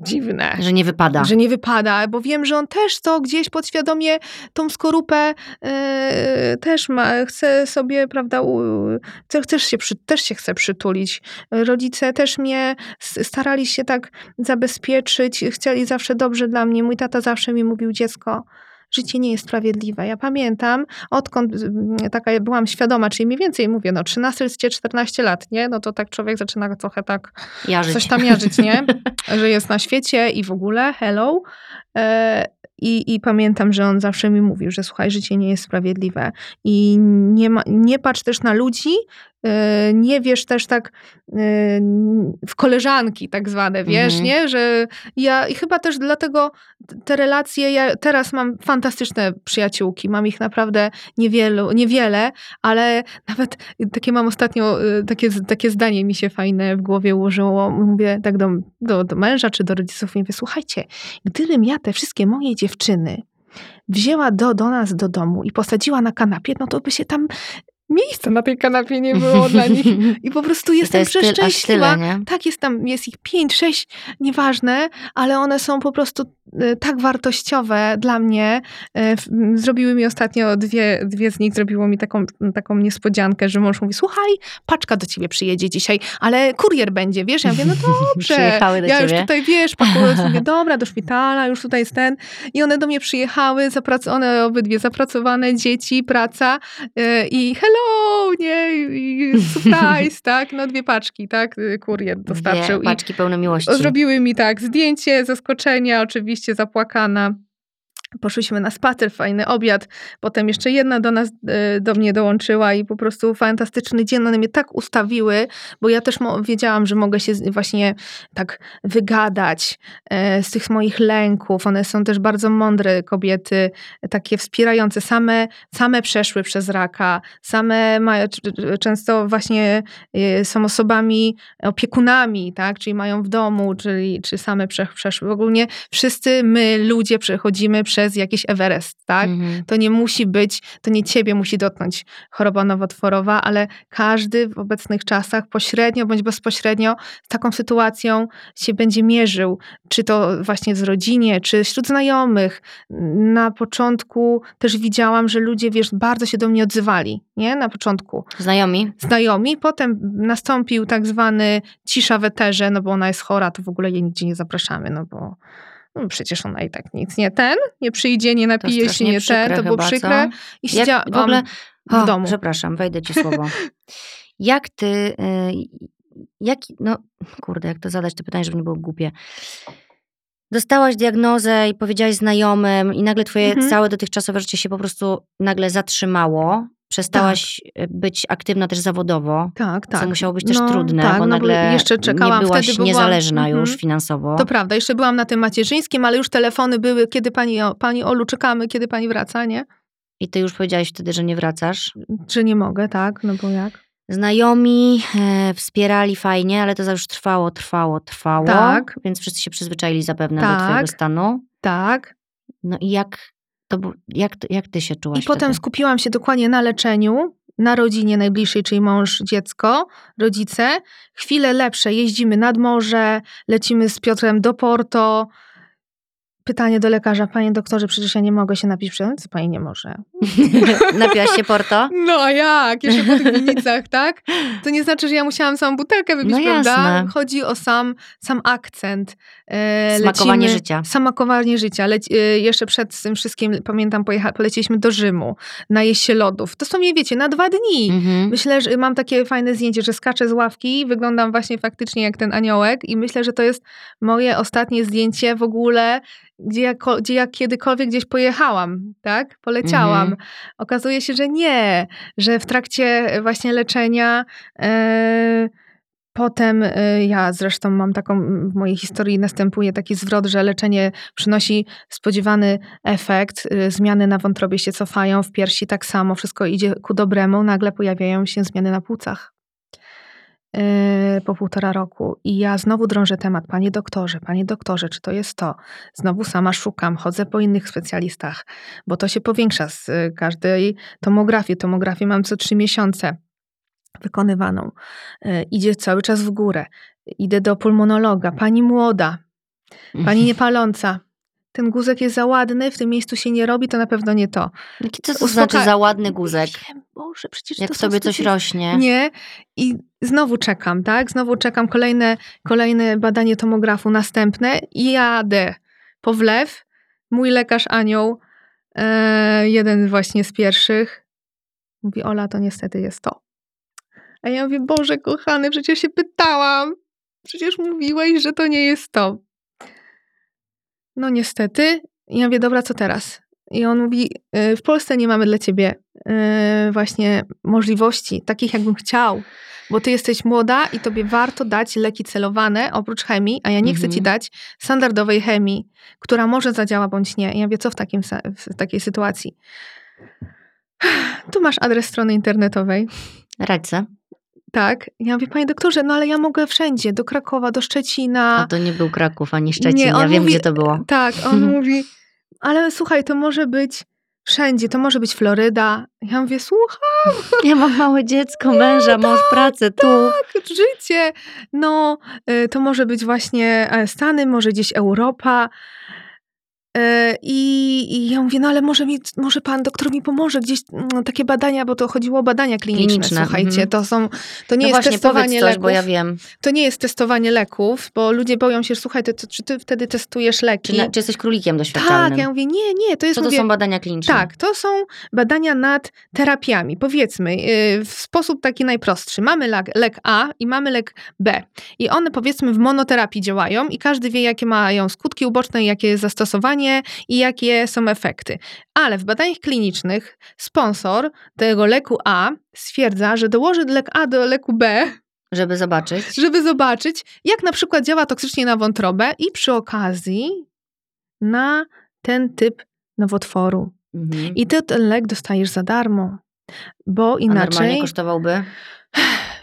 dziwne. Że nie wypada. Że nie wypada, bo wiem, że on też to gdzieś podświadomie tą skorupę e, też ma, chce sobie, prawda, chce, też, się przy, też się chce przytulić. Rodzice też mnie starali się tak zabezpieczyć, chcieli zawsze dobrze dla mnie. Mój tata zawsze mi mówił, dziecko, życie nie jest sprawiedliwe. Ja pamiętam, odkąd mm, taka byłam świadoma, czyli mniej więcej mówię, no 13-14 lat, nie? No to tak człowiek zaczyna trochę tak Ja żyć. coś tam jarzyć, nie? że jest na świecie i w ogóle, hello. E, i, I pamiętam, że on zawsze mi mówił, że słuchaj, życie nie jest sprawiedliwe i nie, ma, nie patrz też na ludzi, nie wiesz też tak e, w koleżanki tak zwane, wiesz, Mhm. nie? Że ja i chyba też dlatego te relacje, ja teraz mam fantastyczne przyjaciółki, mam ich naprawdę niewielu, niewiele, ale nawet takie mam ostatnio, y, takie, takie zdanie mi się fajne w głowie ułożyło. Mówię tak do, do, do męża czy do rodziców, mówię, słuchajcie, gdybym ja te wszystkie moje dziewczyny wzięła do, do nas do domu i posadziła na kanapie, no to by się tam miejsca na tej kanapie nie było dla nich. I po prostu jestem przeszczęśliwa. tyle? Tak, jest tam, jest ich pięć, sześć, nieważne, ale one są po prostu tak wartościowe dla mnie. Y, Zrobiły mi ostatnio dwie, dwie z nich, zrobiło mi taką, taką niespodziankę, że mąż mówi, słuchaj, paczka do ciebie przyjedzie dzisiaj, ale kurier będzie, wiesz? Ja mówię, no dobrze. Przyjechały do ja już ciebie. tutaj, wiesz, pakuję, mówię, dobra, do szpitala, już tutaj jest ten. I one do mnie przyjechały, zaprac- one obydwie zapracowane, dzieci, praca y, i hello, nie, i i surprise, tak? No dwie paczki, tak? Y, Kurier dostarczył. Dwie I paczki pełne miłości. Zrobiły mi tak zdjęcie, zaskoczenia, oczywiście zapłakana. Poszliśmy na spacer, fajny obiad. Potem jeszcze jedna do nas, e, do mnie dołączyła i po prostu fantastyczny dzień. One mnie tak ustawiły, bo ja też wiedziałam, że mogę się właśnie tak wygadać e, z tych moich lęków. One są też bardzo mądre kobiety, takie wspierające. Same, same przeszły przez raka, same mają, często właśnie e, są osobami opiekunami, tak? Czyli mają w domu, czyli, czy same prze, przeszły. Ogólnie wszyscy my, ludzie, przechodzimy przez jakiś Everest, tak? Mhm. To nie musi być, to nie ciebie musi dotknąć choroba nowotworowa, ale każdy w obecnych czasach pośrednio bądź bezpośrednio z taką sytuacją się będzie mierzył. Czy to właśnie w rodzinie, czy wśród znajomych. Na początku też widziałam, że ludzie, wiesz, bardzo się do mnie odzywali, nie? Na początku Znajomi? znajomi. Potem nastąpił tak zwany cisza w eterze, no bo ona jest chora, to w ogóle jej nigdzie nie zapraszamy, no bo no przecież ona i tak nic nie ten, nie przyjdzie, nie napije się, nie ten, to było chyba, przykre. co? I siedziałam w ogóle... w domu. Przepraszam, wejdę ci słowo. jak ty... y, Jak, no, kurde, jak to zadać to pytanie, żeby nie było głupie. Dostałaś diagnozę i powiedziałaś znajomym i nagle twoje Mhm. całe dotychczasowe życie się po prostu nagle zatrzymało. Przestałaś y, być aktywna też zawodowo, Tak, tak. co musiało być też No, trudne, tak, bo no nagle jeszcze czekałam, nie byłaś wtedy byłam- niezależna Mhm. już finansowo. To prawda, jeszcze byłam na tym macierzyńskim, ale już telefony były, kiedy pani, pani Olu, czekamy, kiedy pani wraca, nie? I ty już powiedziałaś wtedy, że nie wracasz. Że nie mogę, tak, no bo jak? Znajomi e, wspierali fajnie, ale to już trwało, trwało, trwało. Tak. Więc wszyscy się przyzwyczaili zapewne do Tak. twojego stanu. Tak. No i jak, to, bu- jak, jak ty się czułaś I potem wtedy? skupiłam się dokładnie na leczeniu, na rodzinie najbliższej, czyli mąż, dziecko, rodzice. Chwile lepsze, jeździmy nad morze, lecimy z Piotrem do Porto. Pytanie do lekarza, panie doktorze, przecież ja nie mogę się napić przed co pani nie może. Napiłaś się Porto? No a jak? Jeszcze po tych winnicach, tak? To nie znaczy, że ja musiałam samą butelkę wypić, No prawda? jasne. Chodzi o sam, sam akcent. E, Smakowanie lecimy- życia. Smakowanie życia. Leci, e, jeszcze przed tym wszystkim, pamiętam, pojecha, poleciliśmy do Rzymu, najeść się lodów. To są, wiecie, na dwa dni. Mhm. Myślę, że mam takie fajne zdjęcie, że skaczę z ławki, wyglądam właśnie faktycznie jak ten aniołek i myślę, że to jest moje ostatnie zdjęcie w ogóle, gdzie ja, gdzie ja kiedykolwiek gdzieś pojechałam, tak? Poleciałam. Mhm. Okazuje się, że nie, że w trakcie właśnie leczenia e, Potem e, ja zresztą mam taką, w mojej historii następuje taki zwrot, że leczenie przynosi spodziewany efekt, e, zmiany na wątrobie się cofają, w piersi tak samo, wszystko idzie ku dobremu, nagle pojawiają się zmiany na płucach. E, Po półtora roku. I ja znowu drążę temat, panie doktorze, panie doktorze, czy to jest to? Znowu sama szukam, chodzę po innych specjalistach, bo to się powiększa z każdej tomografii. Tomografię mam co trzy miesiące wykonywaną. E, Idzie cały czas w górę. Idę do pulmonologa. Pani młoda, pani niepaląca. Ten guzek jest za ładny, w tym miejscu się nie robi, to na pewno nie to. Jaki to, to Uspoka- znaczy za ładny guzek? Wiem, Boże, przecież Jak to w tobie coś rośnie? Nie. I znowu czekam, tak? Znowu czekam kolejne, kolejne badanie tomografu następne i jadę po wlew. Mój lekarz anioł, e, jeden właśnie z pierwszych, mówi, Ola, to niestety jest to. A ja mówię, Boże kochany, przecież się pytałam. Przecież mówiłeś, że to nie jest to. No niestety. I ja mówię, dobra, co teraz? I on mówi, "Y, w Polsce nie mamy dla ciebie y, właśnie możliwości, takich jakbym chciał, bo ty jesteś młoda i tobie warto dać leki celowane oprócz chemii, a ja nie chcę ci Mhm. dać standardowej chemii, która może zadziała bądź nie. I ja wiem, co w, takim, w takiej sytuacji. Tu masz adres strony internetowej. Radźce. Tak. Ja mówię, panie doktorze, no ale ja mogę wszędzie, do Krakowa, do Szczecina. A to nie był Kraków ani Szczecin. Nie, ja wiem, mówi- gdzie to było. Tak, on mówi, ale słuchaj, to może być wszędzie, to może być Floryda. Ja mówię, słuchaj, Ja mam małe dziecko, męża, mąż, pracę tu. tak, życie. No, y, to może być właśnie e, Stany, może gdzieś Europa. E, I, I ja mówię, no ale może, mi, może pan doktor mi pomoże gdzieś no, takie badania, bo to chodziło o badania kliniczne, Kliniczne, słuchajcie, mhm. to są, to nie no jest właśnie, testowanie coś, leków. bo ja wiem. To nie jest testowanie leków, bo ludzie boją się, słuchaj, to, to, czy ty wtedy testujesz leki? Czy, na, czy jesteś królikiem doświadczalnym? tak, ja mówię, nie, nie, to jest, to mówię, są badania kliniczne? tak, to są badania nad terapiami. Powiedzmy, yy, w sposób taki najprostszy. Mamy lek, lek A i mamy lek B. I one powiedzmy w monoterapii działają i każdy wie, jakie mają skutki uboczne, jakie jest zastosowanie i jakie są efekty. Ale w badaniach klinicznych sponsor tego leku A stwierdza, że dołoży lek A do leku B, Żeby zobaczyć. żeby zobaczyć, jak na przykład działa toksycznie na wątrobę i przy okazji na ten typ nowotworu. Mhm. I ty ten lek dostajesz za darmo. Bo A normalnie inaczej kosztowałby?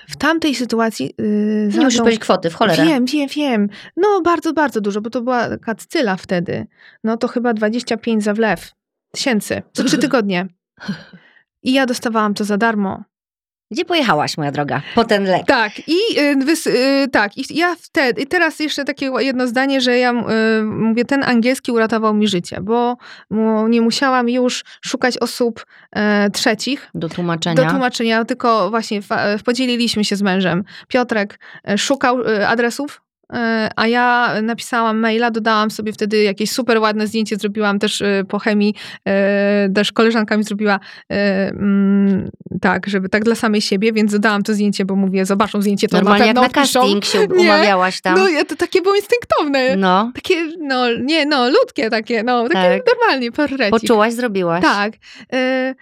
W tamtej sytuacji. Yy, Nie musisz powiedzieć kwoty, w cholerę. Wiem, wiem, wiem. No bardzo, bardzo dużo, bo to była taka cyla wtedy. No to chyba 25 za wlew. Tysięcy. Co trzy tygodnie. I ja dostawałam to za darmo. Gdzie pojechałaś, moja droga? Po ten lek. Tak, i y, wys, y, tak, i ja wtedy, i teraz jeszcze takie jedno zdanie, że ja y, mówię, ten angielski uratował mi życie, bo mu, nie musiałam już szukać osób e, trzecich, Do tłumaczenia. do tłumaczenia, tylko właśnie fa- podzieliliśmy się z mężem. Piotrek e, szukał e, adresów, e, a ja napisałam maila, dodałam sobie wtedy jakieś super ładne zdjęcie, zrobiłam też e, po chemii, e, też koleżanka mi zrobiła e, mm, tak, żeby tak dla samej siebie, więc dodałam to zdjęcie, bo mówię, zobaczą zdjęcie, to Normalnie na jak pewno na odpiszą. casting się Nie. umawiałaś tam. No ja, to takie było instynktowne. No, Takie, no nie, no ludzkie takie, no takie Tak. normalnie, porrecik. poczułaś, zrobiłaś. Tak. Y,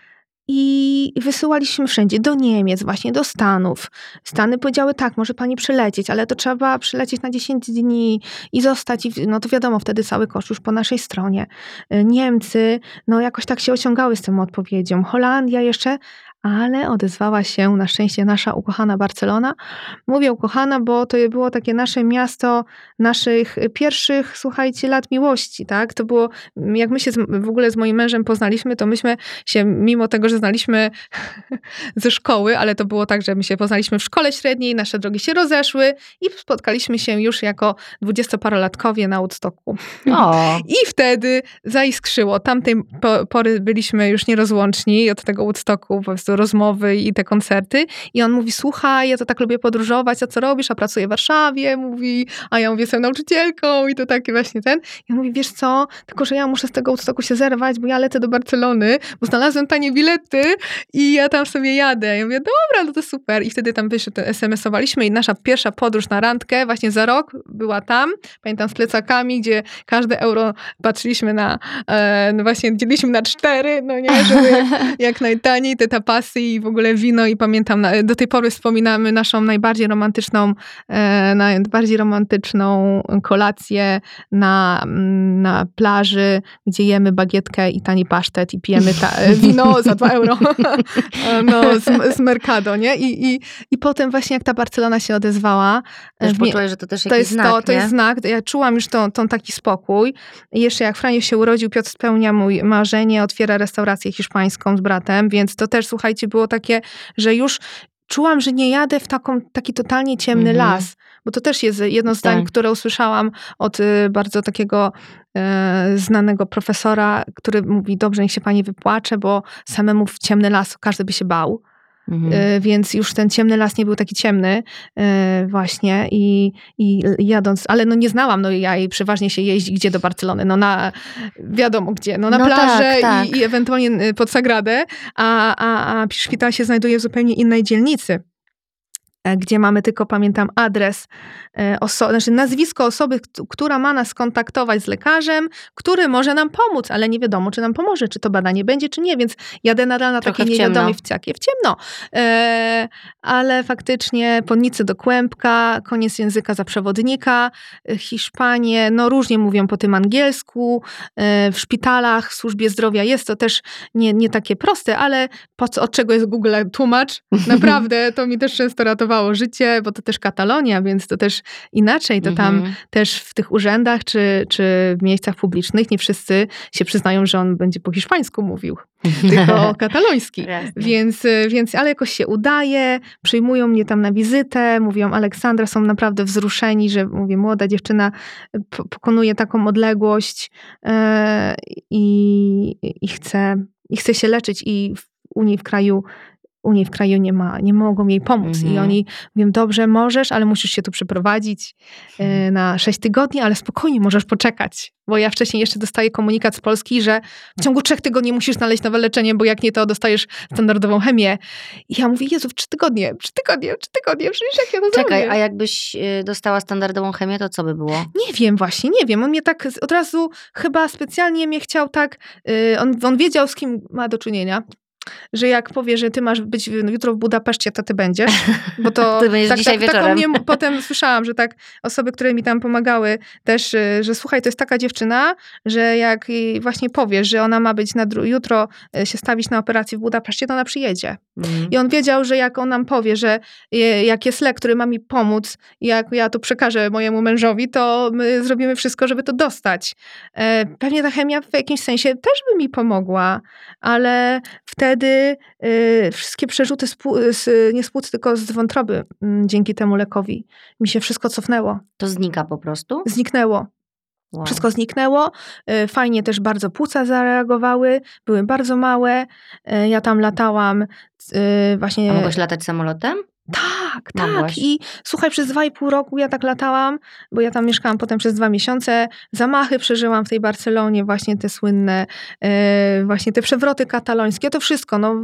I wysyłaliśmy wszędzie, do Niemiec, właśnie do Stanów. Stany powiedziały, tak, może pani przylecieć, ale to trzeba przylecieć na 10 dni i zostać. I, no to wiadomo, wtedy cały koszt już po naszej stronie. Y, Niemcy, no jakoś tak się ociągały z tą odpowiedzią. Holandia jeszcze, ale odezwała się na szczęście nasza ukochana Barcelona. Mówię ukochana, bo to było takie nasze miasto naszych pierwszych, słuchajcie, lat miłości, tak? To było, jak my się w ogóle z moim mężem poznaliśmy, to myśmy się, mimo tego, że znaliśmy ze szkoły, ale to było tak, że my się poznaliśmy w szkole średniej, nasze drogi się rozeszły i spotkaliśmy się już jako dwudziestoparolatkowie na Woodstocku. O, I wtedy zaiskrzyło. Tamtej po, pory byliśmy już nierozłączni od tego Woodstocku, po prostu rozmowy i te koncerty. I on mówi, słuchaj, ja to tak lubię podróżować, a co robisz? A pracuję w Warszawie, mówi, a ja mówię, jestem nauczycielką i to taki właśnie ten. I on mówi, wiesz co, tylko że ja muszę z tego Woodstocku się zerwać, bo ja lecę do Barcelony, bo znalazłem tanie bilety i ja tam sobie jadę. Ja mówię, dobra, no to super. I wtedy tam wiesz, SMS-owaliśmy i nasza pierwsza podróż na randkę właśnie za rok była tam. Pamiętam z plecakami, gdzie każde euro patrzyliśmy na, e, no właśnie dzieliliśmy na cztery, no nie, żeby jak, jak najtaniej te tapasy i w ogóle wino i pamiętam, do tej pory wspominamy naszą najbardziej romantyczną, e, najbardziej romantyczną kolację na, na plaży, gdzie jemy bagietkę i tani pasztet i pijemy ta, e, wino za dwa euro E, no, z, z Mercado, nie? I, i, I potem właśnie jak ta Barcelona się odezwała, też poczułaś, że to też to jest znak, to, to jest znak. Ja czułam już tą, tą taki spokój. I jeszcze jak Franio się urodził, Piotr spełnia mój marzenie, otwiera restaurację hiszpańską z bratem, więc to też, słuchajcie, było takie, że już czułam, że nie jadę w taką, taki totalnie ciemny Mhm. las. Bo to też jest jedno z zdań, Tak. które usłyszałam od y, bardzo takiego e, znanego profesora, który mówi, dobrze, niech się pani wypłacze, bo samemu w ciemny las każdy by się bał. Mhm. E, więc już ten ciemny las nie był taki ciemny e, właśnie i, i jadąc, ale no nie znałam, no ja i przeważnie się jeździ gdzie do Barcelony, no na wiadomo gdzie, no na No plażę tak, tak. I, i ewentualnie y, pod Sagradę, a, a, a szpital się znajduje w zupełnie innej dzielnicy gdzie mamy tylko, pamiętam, adres, e, oso- znaczy nazwisko osoby, kt- która ma nas skontaktować z lekarzem, który może nam pomóc, ale nie wiadomo, czy nam pomoże, czy to badanie będzie, czy nie, więc jadę nadal na Trochę ciemno. niewiadomej wciakie, w ciemno. E, ale faktycznie Podnicy do Kłębka, koniec języka za przewodnika, e, Hiszpanie, no różnie mówią po tym angielsku, e, w szpitalach, w służbie zdrowia jest to też nie, nie takie proste, ale po co, od czego jest Google tłumacz? Naprawdę, to mi też często ratowało uratowało życie, bo to też Katalonia, więc to też inaczej. To tam Mhm. też w tych urzędach czy, czy w miejscach publicznych nie wszyscy się przyznają, że on będzie po hiszpańsku mówił, tylko kataloński. Więc, więc, ale jakoś się udaje, przyjmują mnie tam na wizytę, mówią Aleksandra, są naprawdę wzruszeni, że mówię, młoda dziewczyna po- pokonuje taką odległość e, i, i, chce, i chce się leczyć i w, u niej w kraju u niej w kraju nie ma, nie mogą jej pomóc. I Mhm. oni mówią, dobrze, możesz, ale musisz się tu przeprowadzić e, na 6 tygodni, ale spokojnie, możesz poczekać. Bo ja wcześniej jeszcze dostaję komunikat z Polski, że w ciągu trzech tygodni musisz znaleźć nowe leczenie, bo jak nie, to dostajesz standardową chemię. I ja mówię, Jezu, trzy tygodnie, trzy tygodnie, trzy tygodnie, przecież jak ja to Czekaj, zrobię? a jakbyś y, dostała standardową chemię, to co by było? Nie wiem właśnie, nie wiem. On mnie tak od razu chyba specjalnie mnie chciał tak, y, on, on wiedział z kim ma do czynienia. Że jak powie, że ty masz być jutro w Budapeszcie, to ty będziesz. Bo to Ty będziesz tak, dzisiaj tak, wieczorem. mnie potem słyszałam, że tak osoby, które mi tam pomagały też, y, że słuchaj, to jest taka dziewczyna, że jak jej właśnie powiesz, że ona ma być na jutro y, się stawić na operacji w Budapeszcie, to ona przyjedzie. Mm. I on wiedział, że jak on nam powie, że e, jak jest lek, który ma mi pomóc, jak ja to przekażę mojemu mężowi, to my zrobimy wszystko, żeby to dostać. E, Pewnie ta chemia w jakimś sensie też by mi pomogła, ale wtedy e, wszystkie przerzuty z, nie z płuc, tylko z wątroby mm, dzięki temu lekowi mi się wszystko cofnęło, To znika po prostu? zniknęło. Wow. Wszystko zniknęło. E, Fajnie też bardzo płuca zareagowały, były bardzo małe. E, Ja tam latałam e, właśnie. A mogłaś latać samolotem? Tak, tak. Mogłaś. I słuchaj, przez dwa i pół roku ja tak latałam, bo ja tam mieszkałam potem przez dwa miesiące. Zamachy przeżyłam w tej Barcelonie, właśnie te słynne, e, właśnie te przewroty katalońskie, to wszystko. No,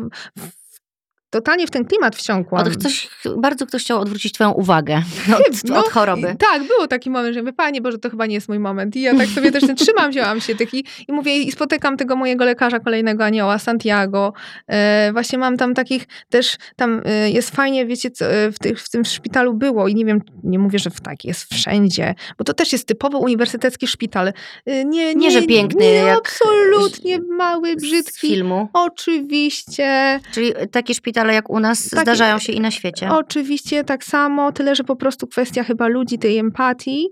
totalnie w ten klimat wsiąkłam. Od, ktoś, bardzo ktoś chciał odwrócić twoją uwagę od, No, od choroby. Tak, było taki moment, że mówię, panie Boże, to chyba nie jest mój moment. I ja tak sobie też trzymam, wzięłam się tych i, i mówię, i spotykam tego mojego lekarza, kolejnego anioła, Santiago. E, właśnie mam tam takich też, tam e, jest fajnie, wiecie, co, e, w, tych, w tym szpitalu było i nie wiem, nie mówię, że w tak jest wszędzie, bo to też jest typowo uniwersytecki szpital. E, nie, Nie, że piękny, Nie, jak absolutnie mały, Z brzydki. filmu. Oczywiście. Czyli takie szpitale jak u nas Takie- zdarzają się i na świecie. Oczywiście tak samo, tyle że po prostu kwestia chyba ludzi, tej empatii.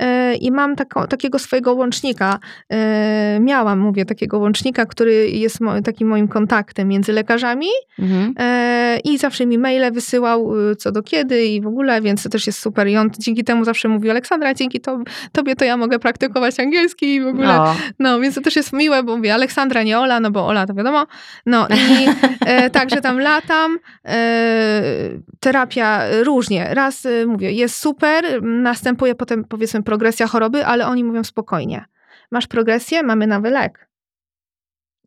E, I mam tako, takiego swojego łącznika. E, Miałam, mówię, takiego łącznika, który jest mo, takim moim kontaktem między lekarzami Mhm. e, i zawsze mi maile wysyłał co do kiedy i w ogóle, więc to też jest super. I on dzięki temu zawsze mówił, Aleksandra, dzięki to, tobie to ja mogę praktykować angielski i w ogóle. O, No, więc to też jest miłe, bo mówię Aleksandra, nie Ola, no bo Ola to wiadomo. No i e, także tam latam. E, terapia różnie. Raz e, mówię, jest super, następuje potem powiedzmy progresja choroby, ale oni mówią spokojnie. Masz progresję, mamy nowy lek.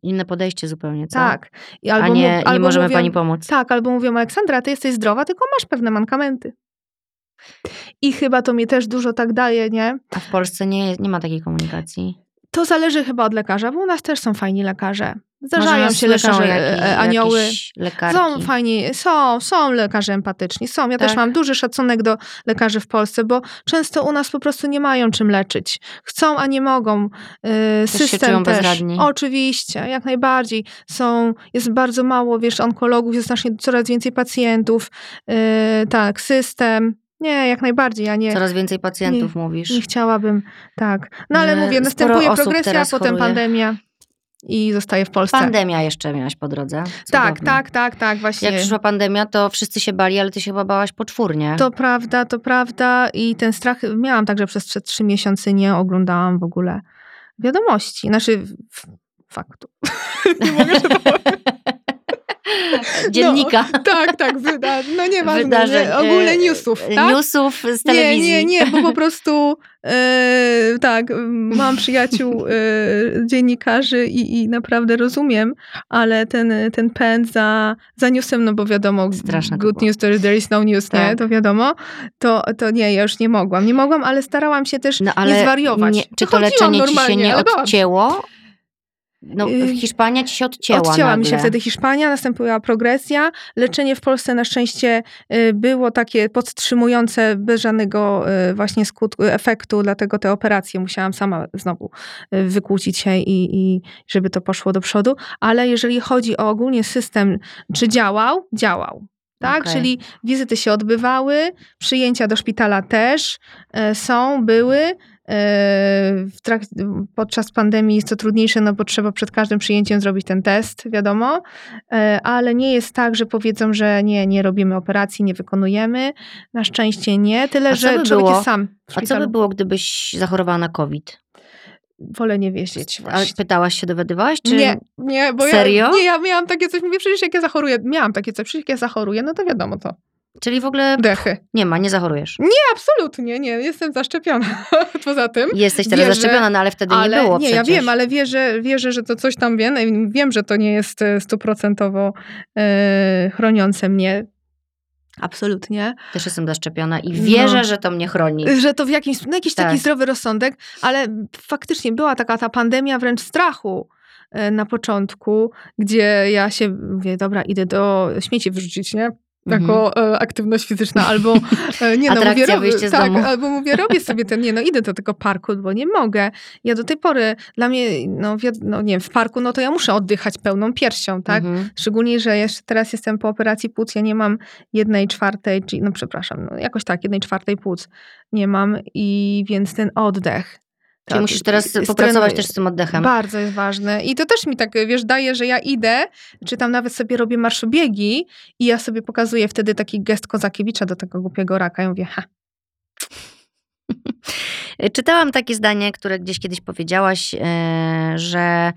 inne podejście zupełnie, co? Tak. I A albo nie, mów- nie albo możemy mówią, pani pomóc. Tak, albo mówią Aleksandra, ty jesteś zdrowa, tylko masz pewne mankamenty. I chyba to mi też dużo tak daje, nie? A w Polsce nie, nie ma takiej komunikacji. To zależy chyba od lekarza, bo u nas też są fajni lekarze. Zdarzają się lekarze, jakieś- e, anioły. lekarki. Są fajni, są, są lekarze empatyczni, są. Ja też Tak? mam duży szacunek do lekarzy w Polsce, bo często u nas po prostu nie mają czym leczyć. Chcą, a nie mogą. Yy, się System też. bezradni. Oczywiście, jak najbardziej. Są, jest bardzo mało, wiesz, onkologów, jest znacznie coraz więcej pacjentów. Yy, tak, system. Nie, jak najbardziej, ja nie, Coraz więcej pacjentów mówisz. nie chciałabym, tak. No ale mówię, następuje progresja, potem choruje. pandemia i zostaje w Polsce. Pandemia jeszcze miałaś po drodze. tak, Cudownie. tak, tak, tak, właśnie. Jak przyszła pandemia, to wszyscy się bali, ale ty się chyba bałaś poczwórnie. To prawda, to prawda. I ten strach miałam także przez trzy miesiące, nie oglądałam w ogóle wiadomości. Znaczy, faktu. nie mogę się to Dziennika. No, tak, tak, wyda, no nieważne, Wydarzeń, nie, ogólnie e, newsów, tak? Newsów z Nie, telewizji. nie, nie, bo po prostu e, tak, mam przyjaciół e, dziennikarzy i, i naprawdę rozumiem, ale ten, ten pęd za, za newsem, no bo wiadomo, Straszne good news to there is no news, nie, Tak. to wiadomo, to, to nie, ja już nie mogłam. Nie mogłam, ale starałam się też No ale nie zwariować. Nie, czy to leczenie ci się normalnie, nie się. odcięło? No, Hiszpania ci się odcięła Odcięła nagle. mi się wtedy Hiszpania, następowała progresja. Leczenie w Polsce na szczęście y, było takie podtrzymujące, bez żadnego y, właśnie skutku, efektu, dlatego te operacje musiałam sama znowu y, wykłócić się i, i żeby to poszło do przodu. Ale jeżeli chodzi o ogólnie system, czy działał? Działał. Tak, Okej. czyli wizyty się odbywały, przyjęcia do szpitala też są, były. Podczas pandemii jest to trudniejsze, no bo trzeba przed każdym przyjęciem zrobić ten test, wiadomo, E, ale nie jest tak, że powiedzą, że nie, nie robimy operacji, nie wykonujemy. Na szczęście nie, tyle A że by człowiek było- jest sam A co by było, gdybyś zachorowała na COVID? Wolę nie wiedzieć A właśnie. pytałaś się, dowiadywałaś? Czy... Nie, nie, bo Serio? ja, nie, ja miałam takie coś, mówię, przecież jak ja zachoruję, miałam takie coś, przecież jak ja zachoruję, no to wiadomo to, Czyli w ogóle dechy. nie ma, nie zachorujesz. Absolutnie, nie, jestem zaszczepiona. Poza tym. Jesteś teraz Wierzę, zaszczepiona, no ale wtedy ale nie było nie, przecież. ja wiem, ale wierzę, wierzę, że to coś tam wiem. Wiem, że to nie jest e, stuprocentowo e, chroniące mnie. Absolutnie. Też jestem zaszczepiona i No. wierzę, że to mnie chroni. Że to w jakimś, no jakiś taki Tak. zdrowy rozsądek, ale faktycznie była taka ta pandemia wręcz strachu e, na początku, gdzie ja się mówię, dobra, idę do śmieci wyrzucić, nie? Jako e, aktywność fizyczna, albo e, nie no, Mhm. Mówię, robię, tak, albo mówię, robię sobie ten, nie no, idę do tego parku, bo nie mogę. Ja do tej pory, dla mnie, no, no nie wiem, w parku, no to ja muszę oddychać pełną piersią, tak? Mhm. Szczególnie, że jeszcze teraz jestem po operacji płuc, ja nie mam jednej czwartej, no przepraszam, no jakoś tak, jednej czwartej płuc nie mam i więc ten oddech. Czyli tak, musisz teraz jest popracować też z tym oddechem. Bardzo jest ważne. I to też mi tak, wiesz, daje, że ja idę, czy tam nawet sobie robię marszobiegi i ja sobie pokazuję wtedy taki gest Kozakiewicza do tego głupiego raka. Ja mówię, ha, Czytałam takie zdanie, które gdzieś kiedyś powiedziałaś, e, że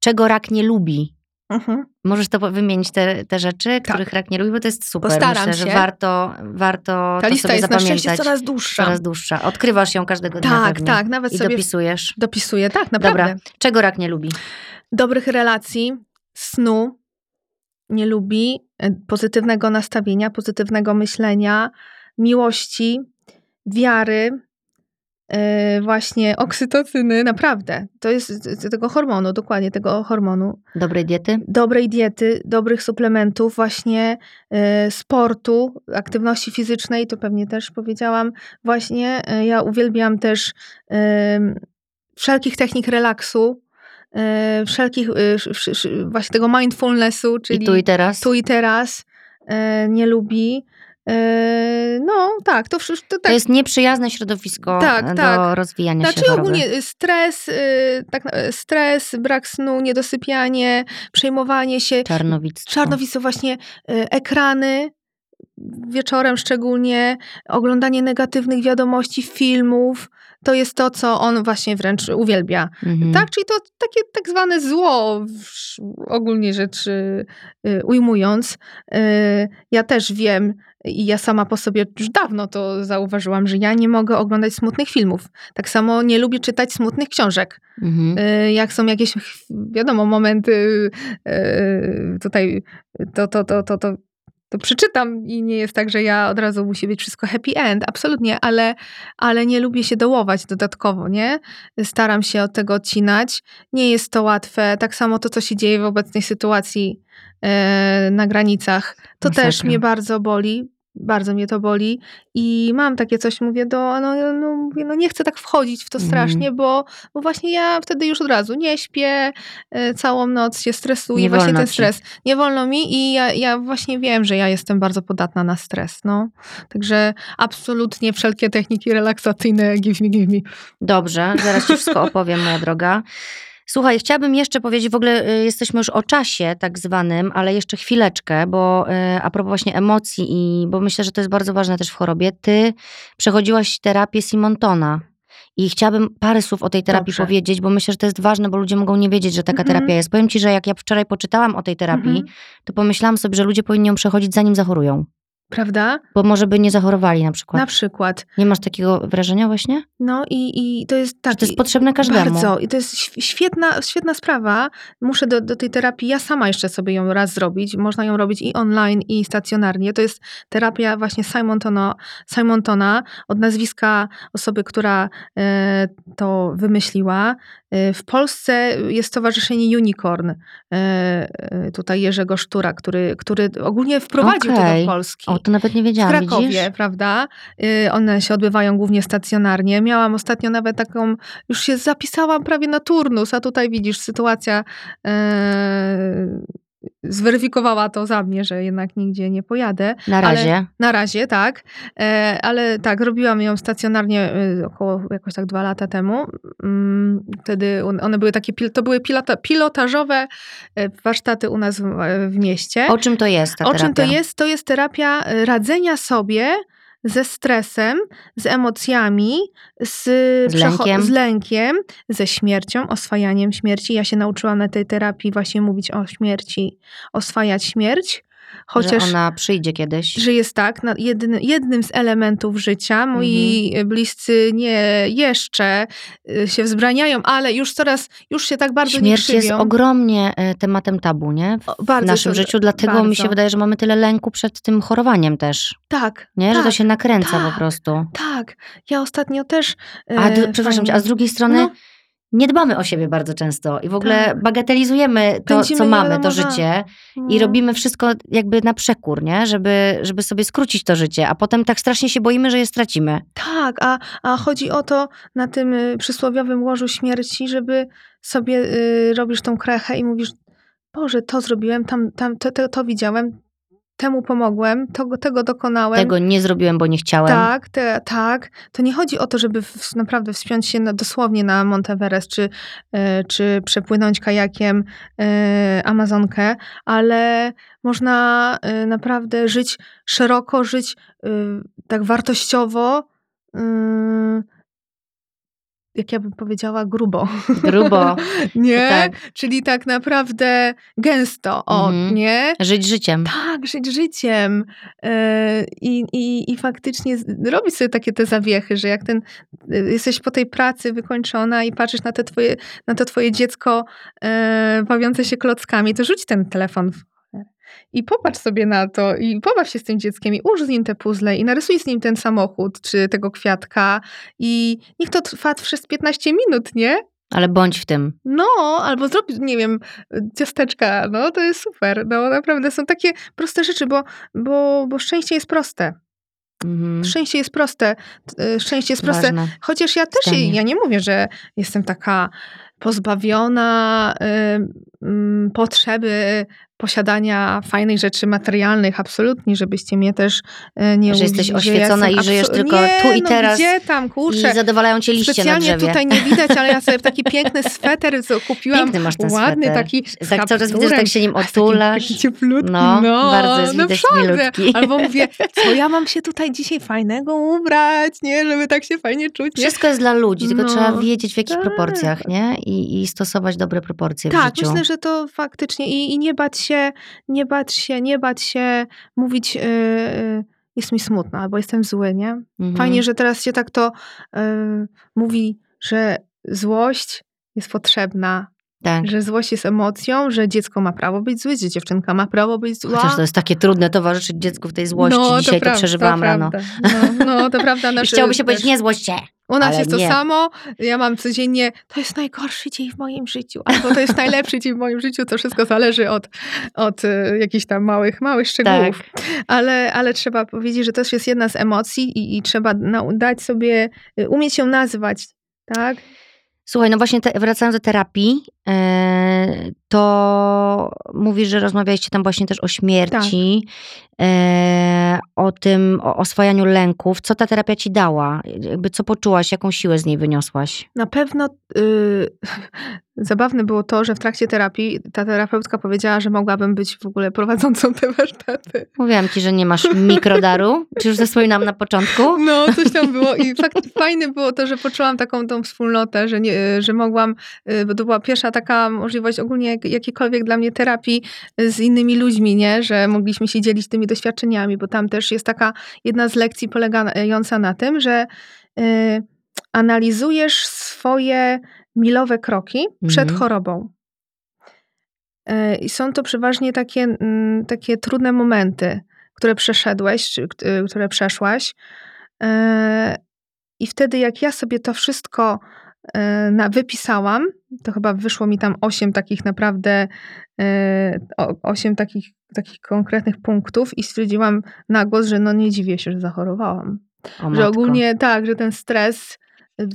czego rak nie lubi. Mhm. Możesz to wymienić te, te rzeczy, których rak nie lubi, bo to jest super. Postaram Myślę, się. że warto, warto ta lista sobie jest na szczęście coraz dłuższa. Coraz dłuższa. Odkrywasz ją każdego dnia tak, tak, nawet I sobie dopisujesz. dopisuję, tak, naprawdę. Dobra. Czego rak nie lubi? dobrych relacji, snu, nie lubi, e, pozytywnego nastawienia, pozytywnego myślenia, miłości, wiary, właśnie oksytocyny, naprawdę. To jest tego hormonu, dokładnie tego hormonu. Dobrej diety? Dobrej diety, dobrych suplementów, właśnie e, sportu, aktywności fizycznej, to pewnie też powiedziałam. Właśnie e, ja uwielbiam też wszelkich technik relaksu, wszelkich, sz- sz- sz- właśnie tego mindfulnessu, czyli I tu i teraz? tu i teraz nie lubi. E, no tak, to wszystko. To, To tak, jest nieprzyjazne środowisko Tak, do tak. rozwijania znaczy się choroby. ogólnie stres, y, tak, stres, brak snu, niedosypianie, przejmowanie się, Czarnowictwo. czarnowictwo właśnie, y, ekrany, wieczorem szczególnie, oglądanie negatywnych wiadomości, filmów, to jest to, co on właśnie wręcz uwielbia. Mhm. Tak, czyli to takie tak zwane zło, ogólnie rzecz y, y, ujmując. Y, Ja też wiem i ja sama po sobie już dawno to zauważyłam, że ja nie mogę oglądać smutnych filmów. Tak samo nie lubię czytać smutnych książek. Mhm. Jak są jakieś, wiadomo, momenty tutaj, to, to, to, to, to, to przeczytam i nie jest tak, że ja od razu musi być wszystko happy end, absolutnie, ale, ale nie lubię się dołować dodatkowo, nie? Staram się od tego odcinać. Nie jest to łatwe. Tak samo to, co się dzieje w obecnej sytuacji e, na granicach, to też Masakra. mnie bardzo boli. Bardzo mnie to boli i mam takie coś, mówię do, no, no, mówię, no nie chcę tak wchodzić w to Mhm. strasznie, bo, bo właśnie ja wtedy już od razu nie śpię, e, całą noc się stresuję, Nie właśnie ten ci. stres. Nie wolno mi i ja, ja właśnie wiem, że ja jestem bardzo podatna na stres, no. Także absolutnie wszelkie techniki relaksacyjne give me, give me. Dobrze, zaraz ci wszystko opowiem, moja droga. Słuchaj, chciałabym jeszcze powiedzieć, w ogóle y, jesteśmy już o czasie tak zwanym, ale jeszcze chwileczkę, bo y, a propos właśnie emocji i, bo myślę, że to jest bardzo ważne też w chorobie, ty przechodziłaś terapię Simontona i chciałabym parę słów o tej terapii Dobrze. powiedzieć, bo myślę, że to jest ważne, bo ludzie mogą nie wiedzieć, że taka Mhm. terapia jest. Powiem ci, że jak ja wczoraj poczytałam o tej terapii, Mhm. to pomyślałam sobie, że ludzie powinni ją przechodzić zanim zachorują, Prawda? bo może by nie zachorowali na przykład. Na przykład. Nie masz takiego wrażenia właśnie? No i, i to jest tak. Że to jest potrzebne każdemu. Bardzo. I to jest św- świetna, świetna sprawa. Muszę do, do tej terapii, ja sama jeszcze sobie ją raz zrobić. Można ją robić i online, i stacjonarnie. To jest terapia właśnie Simontona, Simontona od nazwiska osoby, która e, to wymyśliła. E, w Polsce jest Stowarzyszenie Unicorn, e, tutaj Jerzego Sztura, który, który ogólnie wprowadził to Okej. do Polski. O, to nawet nie W wiedziałam, Krakowie, widzisz? prawda? Y, One się odbywają głównie stacjonarnie. Miałam ostatnio nawet taką, już się zapisałam prawie na turnus, a tutaj widzisz, sytuacja e, zweryfikowała to za mnie, że jednak nigdzie nie pojadę. Na razie. Ale, na razie, tak. E, ale tak, robiłam ją stacjonarnie e, około jakoś tak dwa lata temu. Mm, wtedy one były takie, to były pilota, pilotażowe e, warsztaty u nas w, w mieście. O czym to jest ta terapia? O czym to jest? To jest terapia radzenia sobie ze stresem, z emocjami, z, z, lękiem. z lękiem, ze śmiercią, oswajaniem śmierci. Ja się nauczyłam na tej terapii właśnie mówić o śmierci, oswajać śmierć. Chociaż, że ona przyjdzie kiedyś. Że jest tak, jednym, jednym z elementów życia. Moi mhm. bliscy nie jeszcze y, się wzbraniają, ale już coraz, już się tak bardzo Śmierć nie jest ogromnie e, tematem tabu, nie? W, naszym życiu, dlatego bardzo. mi się wydaje, że mamy tyle lęku przed tym chorowaniem też. Tak. Nie? Tak, że to się nakręca tak, po prostu. Tak. Ja ostatnio też... A, e, przepraszam cię, a z drugiej strony... No nie dbamy o siebie bardzo często i w ogóle tak. bagatelizujemy to, Pędzimy co mamy, to życie no. i robimy wszystko jakby na przekór, nie? Żeby, żeby sobie skrócić to życie, a potem tak strasznie się boimy, że je stracimy. Tak, a, a chodzi o to na tym y, przysłowiowym łożu śmierci, żeby sobie y, robisz tą krechę i mówisz, Boże, to zrobiłem, tam, tam to, to, to widziałem, temu pomogłem, to, tego dokonałem. Tego nie zrobiłem, bo nie chciałem. Tak, te, tak. To nie chodzi o to, żeby w, naprawdę wspiąć się na, dosłownie na Monteverest, czy, e, czy przepłynąć kajakiem e, Amazonkę, ale można e, naprawdę żyć szeroko, żyć tak wartościowo, jak ja bym powiedziała, grubo. Grubo. nie? Tak. Czyli tak naprawdę gęsto, o, mhm. nie? Żyć życiem. Tak, żyć życiem. Yy, i, i, I faktycznie robić sobie takie te zawiechy, że jak ten, yy, jesteś po tej pracy wykończona i patrzysz na, te twoje, na to twoje dziecko yy, bawiące się klockami, to rzuć ten telefon i popatrz sobie na to i pobaw się z tym dzieckiem i ułóż z nim te puzzle i narysuj z nim ten samochód czy tego kwiatka i niech to trwa przez 15 minut, nie? Ale bądź w tym. No, albo zrób, nie wiem, ciasteczka, no to jest super. No naprawdę są takie proste rzeczy, bo, bo, bo szczęście jest proste. Mhm. Szczęście jest proste. E, szczęście jest proste. Ważne. Chociaż ja też, je, ja nie mówię, że jestem taka pozbawiona y, y, potrzeby posiadania fajnych rzeczy materialnych, absolutnie, żebyście mnie też e, nie Że jesteś oświecona ja i żyjesz tylko nie, tu i no teraz. Gdzie tam, kurczę. I zadowalają cię liście Specjalnie na drzewie. tutaj nie widać, ale ja sobie taki piękny sweter kupiłam. Piękny masz ten ładny, sweter. taki z Tak cały czas widzę, że tak się nim otulasz. Taki, taki cieplutki, no, no, bardzo jest widać milutki. Albo mówię, co ja mam się tutaj dzisiaj fajnego ubrać, nie, żeby tak się fajnie czuć. Nie? Wszystko jest dla ludzi, tylko no, trzeba wiedzieć w jakich tak. proporcjach, nie? I, I stosować dobre proporcje tak, w życiu. Tak, myślę, że to faktycznie i, i nie bać się, nie bać się, nie bać się mówić, yy, jest mi smutno, albo jestem zły, nie? Mhm. Fajnie, że teraz się tak to yy, mówi, że złość jest potrzebna. Tak. Że złość jest emocją, że dziecko ma prawo być złe, że dziewczynka ma prawo być zła. Chociaż to jest takie trudne towarzyszyć dziecku w tej złości. No, Dzisiaj to, to przeżywałam to rano. No, no, to prawda. Nasze, Chciałoby się powiedzieć, nie złość się. U nas jest nie. to samo. Ja mam codziennie, to jest najgorszy dzień w moim życiu, albo to jest najlepszy dzień w moim życiu. To wszystko zależy od, od e, jakichś tam małych, małych szczegółów. Tak. Ale, ale trzeba powiedzieć, że to też jest jedna z emocji i, i trzeba dać sobie, e, umieć ją nazwać, tak? Słuchaj, no właśnie te, wracając do terapii, e, to mówisz, że rozmawialiście tam właśnie też o śmierci, tak. e, o tym, o oswajaniu lęków. Co ta terapia ci dała? Jakby co poczułaś, jaką siłę z niej wyniosłaś? Na pewno y, zabawne było to, że w trakcie terapii ta terapeutka powiedziała, że mogłabym być w ogóle prowadzącą te warsztaty. Mówiłam ci, że nie masz mikrodaru, czy już wspominałam na początku? No, coś tam było i fakt, fajne było to, że poczułam taką tą wspólnotę, że, nie, że mogłam, y, bo to była pierwsza taka możliwość ogólnie jakiejkolwiek dla mnie terapii z innymi ludźmi, nie? Że mogliśmy się dzielić tymi doświadczeniami, bo tam też jest taka jedna z lekcji polegająca na tym, że y, analizujesz swoje milowe kroki przed mhm. chorobą. Y, I są to przeważnie takie, mm, takie trudne momenty, które przeszedłeś, czy y, które przeszłaś. Y, I wtedy, jak ja sobie to wszystko na, wypisałam, to chyba wyszło mi tam osiem takich naprawdę, osiem takich, takich konkretnych punktów i stwierdziłam na głos, że no nie dziwię się, że zachorowałam. O że ogólnie tak, że ten stres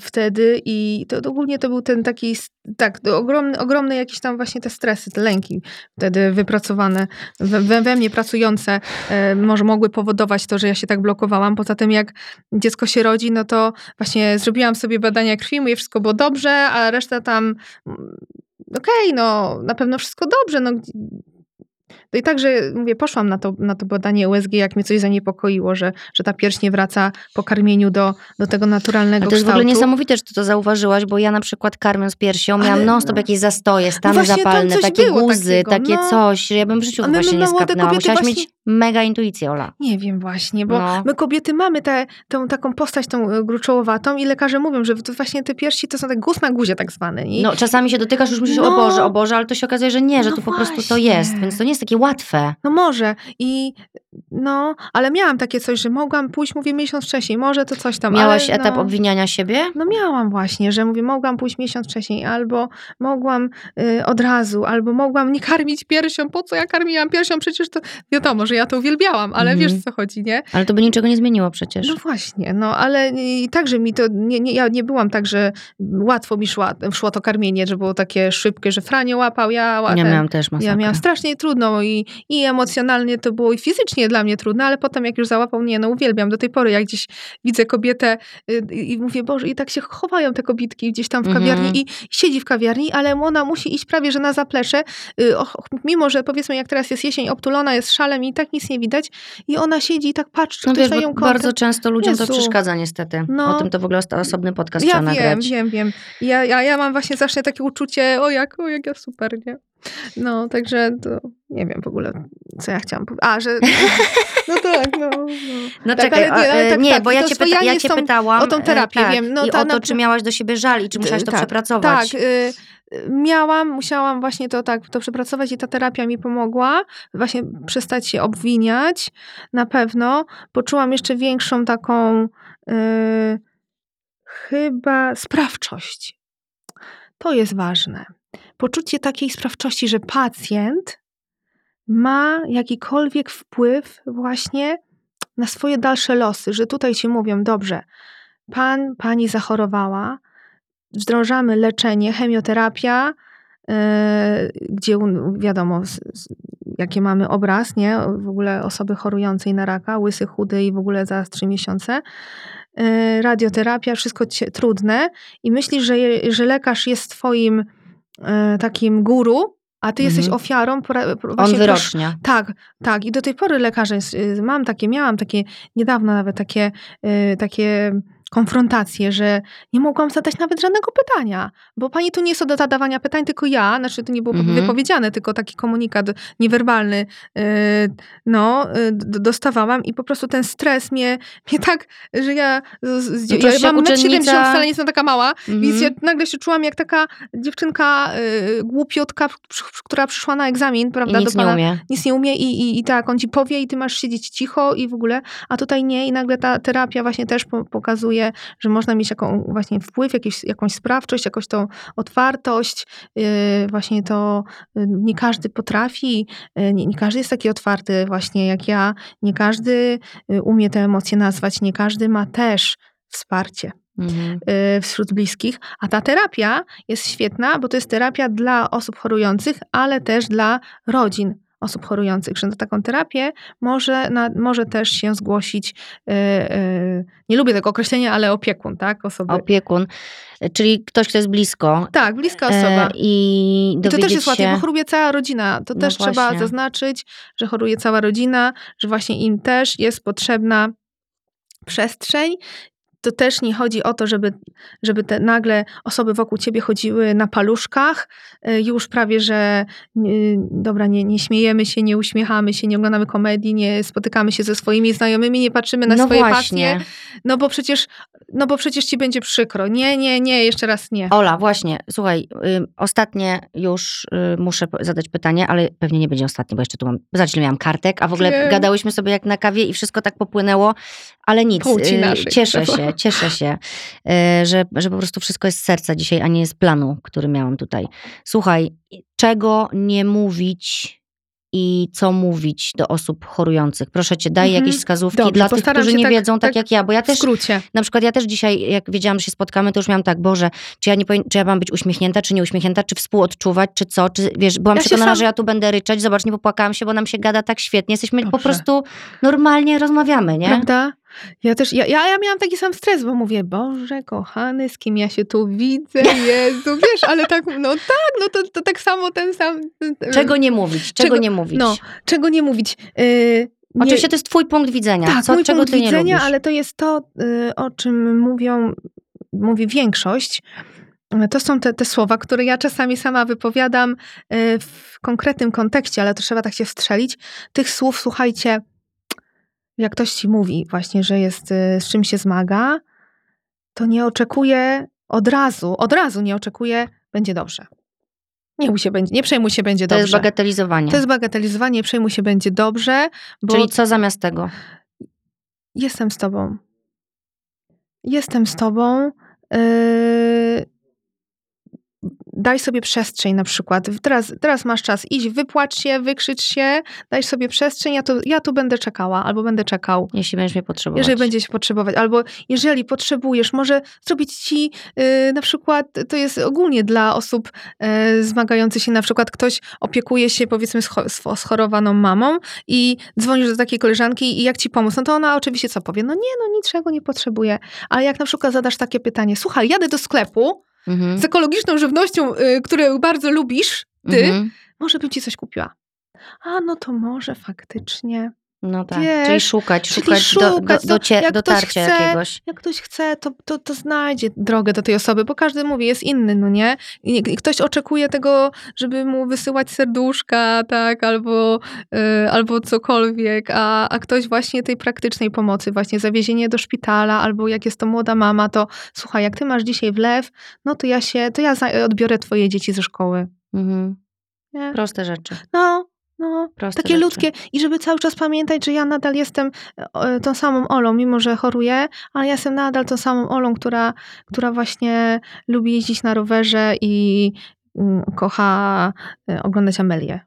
wtedy i to ogólnie to był ten taki, tak, ogromny, ogromne jakieś tam właśnie te stresy, te lęki wtedy wypracowane we, we mnie pracujące e, może mogły powodować to, że ja się tak blokowałam. Poza tym jak dziecko się rodzi, no to właśnie zrobiłam sobie badania krwi, mówię wszystko było dobrze, a reszta tam mm, okej, okay, no na pewno wszystko dobrze, no no i także, mówię, poszłam na to, na to badanie USG, jak mnie coś zaniepokoiło, że, że ta pierś nie wraca po karmieniu do, do tego naturalnego A to jest kształtu. w ogóle niesamowite, że ty to zauważyłaś, bo ja na przykład karmiąc piersią miałam Ale, non-stop no. jakieś zastoje, stany no zapalne, takie guzy, takie no. coś. Ja bym w życiu Ale właśnie nie skapnęła. Musiałaś właśnie... mieć mega intuicję, Ola. Nie wiem właśnie, bo no. my kobiety mamy tę tą taką postać, tą e, gruczołowatą i lekarze mówią, że to właśnie te piersi to są tak guz na guzie tak zwany. I... No czasami się dotykasz, już myślisz, no. o Boże, o Boże, ale to się okazuje, że nie, że no to po prostu to jest, więc to nie jest takie łatwe. No może i no, ale miałam takie coś, że mogłam pójść, mówię, miesiąc wcześniej, może to coś tam. Miałaś ale, etap no, obwiniania siebie? No miałam właśnie, że mówię, mogłam pójść miesiąc wcześniej, albo mogłam y, od razu, albo mogłam nie karmić piersią. Po co ja karmiłam piersią? Przecież to wiadomo, że ja to uwielbiałam, ale mhm. wiesz co chodzi, nie? Ale to by niczego nie zmieniło przecież. No właśnie, no ale i także mi to, nie, nie, ja nie byłam tak, że łatwo mi szła, szło to karmienie, że było takie szybkie, że Franio łapał, ja łapałem. Ja miałam też masakrę. Ja miałam strasznie trudno i, i emocjonalnie to było i fizycznie dla mnie trudne, ale potem jak już załapał, nie no uwielbiam do tej pory, jak gdzieś widzę kobietę y, i mówię, Boże, i tak się chowają te kobitki gdzieś tam w kawiarni mm -hmm. i siedzi w kawiarni, ale ona musi iść prawie, że na zaplecze, y, mimo, że powiedzmy jak teraz jest jesień, obtulona jest szalem i tak nic nie widać i ona siedzi i tak patrzy, no wiesz, ją. Bardzo często ludziom Jezu. to przeszkadza niestety. No. O tym to w ogóle osobny podcast ja trzeba wiem, nagrać. Ja wiem, wiem. Ja, ja, ja mam właśnie zawsze takie uczucie, o jak, o jak ja super, nie? No, także to nie wiem w ogóle, co ja chciałam powiedzieć. A, że. No tak, no. No, no tak, czekaj, ale, ale, tak, nie, tak, bo ja cię, pyta, ja cię pytałam. O tą terapię, tak, wiem. No, I o to, czy miałaś do siebie żal i czy musiałaś to tak, przepracować. Tak. Y miałam, musiałam właśnie to tak, to przepracować i ta terapia mi pomogła. Właśnie przestać się obwiniać. Na pewno. Poczułam jeszcze większą taką y chyba sprawczość. To jest ważne poczucie takiej sprawczości, że pacjent ma jakikolwiek wpływ właśnie na swoje dalsze losy, że tutaj ci mówią, dobrze, pan, pani zachorowała, wdrożamy leczenie, chemioterapia, yy, gdzie wiadomo, jakie mamy obraz, nie? W ogóle osoby chorującej na raka, łysy, chudy i w ogóle za trzy miesiące. Yy, radioterapia, wszystko trudne i myślisz, że, że lekarz jest twoim takim guru, a ty jesteś mhm. ofiarą. On wyrocznia. Tak, tak. I do tej pory lekarze, y, mam takie, miałam takie, niedawno nawet takie, y, takie konfrontację, że nie mogłam zadać nawet żadnego pytania, bo pani tu nie jest do zadawania pytań, tylko ja, znaczy to nie było mhm. wypowiedziane, tylko taki komunikat niewerbalny, yy, no, yy, dostawałam i po prostu ten stres mnie, mnie tak, że ja, z, ja mam uczennica... 70 wcale nie jestem taka mała, mhm. więc ja nagle się czułam jak taka dziewczynka yy, głupiotka, która przyszła na egzamin, prawda, I nic do pana, nie umie. nic nie umie i, i, i tak, on ci powie i ty masz siedzieć cicho i w ogóle, a tutaj nie i nagle ta terapia właśnie też pokazuje że można mieć jaką, właśnie wpływ, jakiś, jakąś sprawczość, jakąś tą otwartość. Yy, właśnie to yy, nie każdy potrafi, yy, nie, nie każdy jest taki otwarty właśnie jak ja, nie każdy umie te emocje nazwać, nie każdy ma też wsparcie. Mhm. wśród bliskich, a ta terapia jest świetna, bo to jest terapia dla osób chorujących, ale też dla rodzin osób chorujących, że na taką terapię może, na, może też się zgłosić, yy, yy, nie lubię tego określenia, ale opiekun, tak? Osoby. Opiekun, czyli ktoś, kto jest blisko. Tak, bliska osoba. I, I to też jest łatwiej, bo choruje cała rodzina. To no też właśnie. trzeba zaznaczyć, że choruje cała rodzina, że właśnie im też jest potrzebna przestrzeń to też nie chodzi o to, żeby, żeby te nagle osoby wokół ciebie chodziły na paluszkach, y, już prawie, że dobra, nie, nie śmiejemy się, nie uśmiechamy się, nie oglądamy komedii, nie spotykamy się ze swoimi znajomymi, nie patrzymy na no swoje właśnie. pasje, no bo przecież no bo przecież ci będzie przykro. Nie, nie, nie, jeszcze raz nie. Ola, właśnie, słuchaj, y, ostatnie już y, muszę zadać pytanie, ale pewnie nie będzie ostatnie, bo jeszcze tu mam, zobacz, miałam kartek, a w ogóle Wiem. gadałyśmy sobie jak na kawie i wszystko tak popłynęło, ale nic, y, cieszę się, cieszę się, y, że, że po prostu wszystko jest z serca dzisiaj, a nie z planu, który miałam tutaj. Słuchaj, czego nie mówić i co mówić do osób chorujących? Proszę cię, daj Mhm. jakieś wskazówki Dobrze, dla tych, którzy nie tak- wiedzą tak, tak jak ja, bo ja W też skrócie. na przykład ja też dzisiaj, jak wiedziałam, że się spotkamy, to już miałam tak, Boże, czy ja nie powin- czy ja mam być uśmiechnięta, czy nie uśmiechnięta, czy współodczuwać, czy co, czy wiesz, byłam Ja przekonana, sam- że ja tu będę ryczeć, zobacz, nie popłakałam się, bo nam się gada tak świetnie, jesteśmy po Dobrze. prostu normalnie rozmawiamy, nie? Prawda? Ja też, ja, ja, ja miałam taki sam stres, bo mówię, Boże, kochany, z kim ja się tu widzę, Jezu, wiesz, ale tak, no tak, no to, to tak samo ten sam... Czego nie mówić, czego, Czego- nie mówić. No, czego nie mówić. Yy, nie, Oczywiście to jest twój punkt widzenia, tak, co, mój czego punkt ty nie widzenia, lubisz. ale to jest to, y, o czym mówią, mówi większość. To są te, te słowa, które ja czasami sama wypowiadam y, w konkretnym kontekście, ale to trzeba tak się wstrzelić. Tych słów, słuchajcie, jak ktoś ci mówi właśnie, że jest, y, z czym się zmaga, to nie oczekuje od razu, od razu nie oczekuje, będzie dobrze. Nie, bój się, będzie, nie przejmuj się, będzie To dobrze. jest bagatelizowanie. To jest bagatelizowanie, nie przejmuj się, będzie dobrze, bo Czyli co zamiast tego? jestem z tobą. Jestem z tobą. Yy... Daj sobie przestrzeń na przykład. Teraz, teraz masz czas. Idź, wypłacz się, wykrzycz się, daj sobie przestrzeń. Ja tu, ja tu będę czekała albo będę czekał. Jeśli będziesz mnie potrzebować. Jeżeli będziesz potrzebować, albo jeżeli potrzebujesz, może zrobić ci yy, na przykład, to jest ogólnie dla osób yy, zmagających się, na przykład ktoś opiekuje się powiedzmy scho- scho- schorowaną mamą i dzwonisz do takiej koleżanki i jak ci pomóc, no to ona oczywiście co powie? No nie, no niczego nie potrzebuje. Ale jak na przykład zadasz takie pytanie, słuchaj, jadę do sklepu Mhm. z ekologiczną żywnością, yy, którą bardzo lubisz, ty, Mhm. może bym ci coś kupiła. A no to może faktycznie. No tak, Wiesz, czyli szukać, czyli szukać, do, do, szukać, to docie, jak dotarcia chce, jakiegoś. jak ktoś chce, to, to, to znajdzie drogę do tej osoby, bo każdy mówi, jest inny, no nie? I, ktoś oczekuje tego, żeby mu wysyłać serduszka, tak, albo, y, albo cokolwiek, a, a ktoś właśnie tej praktycznej pomocy, właśnie zawiezienie do szpitala, albo jak jest to młoda mama, to słuchaj, jak ty masz dzisiaj wlew, no to ja się, to ja odbiorę twoje dzieci ze szkoły. Mhm. Nie? Proste rzeczy. No, no, Proste takie rzeczy. ludzkie. I żeby cały czas pamiętać, że ja nadal jestem e, tą samą Olą, mimo że choruję, ale ja jestem nadal tą samą Olą, która, która właśnie lubi jeździć na rowerze i mm, kocha e, oglądać Amelię.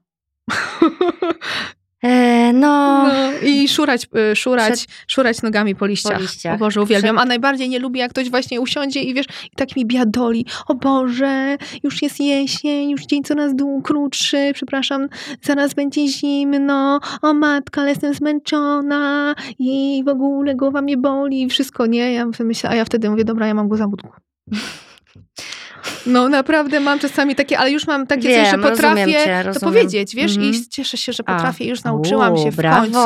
E, no, No, I szurać, e, szurać, szurać nogami po liściach. Po liściach. O Boże, uwielbiam. A najbardziej nie lubię, jak ktoś właśnie usiądzie i wiesz, i tak mi biadoli. O Boże, już jest jesień, już dzień coraz krótszy, przepraszam, zaraz będzie zimno. O matka, ale jestem zmęczona i w ogóle głowa mnie boli i wszystko, nie? Ja myślę, a ja wtedy mówię, dobra, ja mam go za budku. No naprawdę mam czasami takie, ale już mam takie Wiem, coś, że potrafię cię, to powiedzieć, wiesz, Mhm. i cieszę się, że potrafię, już nauczyłam się w brawo. końcu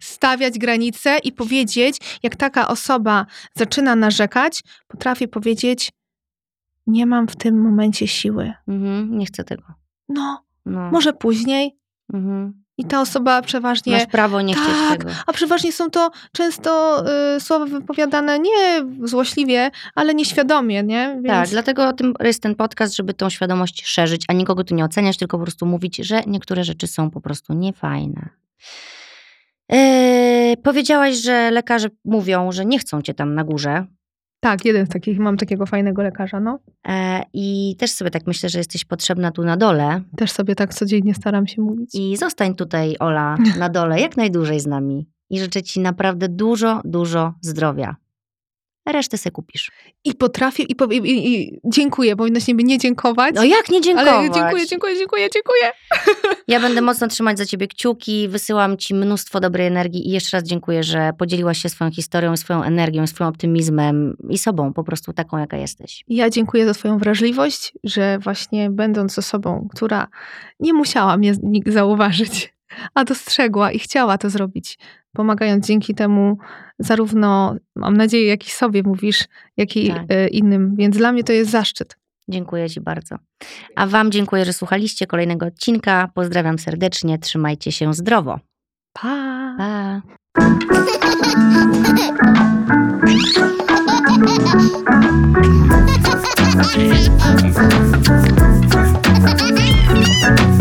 stawiać granice i powiedzieć, jak taka osoba zaczyna narzekać, potrafię powiedzieć, nie mam w tym momencie siły. Mhm, nie chcę tego. No, No. może później. Mhm. I ta osoba przeważnie. Masz prawo nie chcieć tak, tego. a przeważnie są to często y, słowa wypowiadane nie złośliwie, ale nieświadomie, nie? Więc Tak, dlatego o tym jest ten podcast, żeby tą świadomość szerzyć, a nikogo tu nie oceniać, tylko po prostu mówić, że niektóre rzeczy są po prostu niefajne. Eee, powiedziałaś, że lekarze mówią, że nie chcą cię tam na górze. Tak, jeden z takich, mam takiego fajnego lekarza, no. E, I też sobie tak myślę, że jesteś potrzebna tu na dole. Też sobie tak codziennie staram się mówić. I zostań tutaj, Ola, na dole, jak najdłużej z nami. I życzę ci naprawdę dużo, dużo zdrowia. Resztę se kupisz. I potrafię, i, powie- i, i dziękuję, powinno się mi nie dziękować. No jak nie dziękować? Ale dziękuję, dziękuję, dziękuję, dziękuję. Ja będę mocno trzymać za ciebie kciuki, wysyłam ci mnóstwo dobrej energii i jeszcze raz dziękuję, że podzieliłaś się swoją historią, swoją energią, swoim optymizmem i sobą, po prostu taką, jaka jesteś. Ja dziękuję za Twoją wrażliwość, że właśnie będąc osobą, która nie musiała mnie nikt zauważyć, a dostrzegła i chciała to zrobić, pomagając dzięki temu zarówno, mam nadzieję, jak i sobie mówisz, jak i Tak. e, innym. Więc dla mnie to jest zaszczyt. Dziękuję ci bardzo. A wam dziękuję, że słuchaliście kolejnego odcinka. Pozdrawiam serdecznie, trzymajcie się zdrowo. Pa! Pa! Thank you.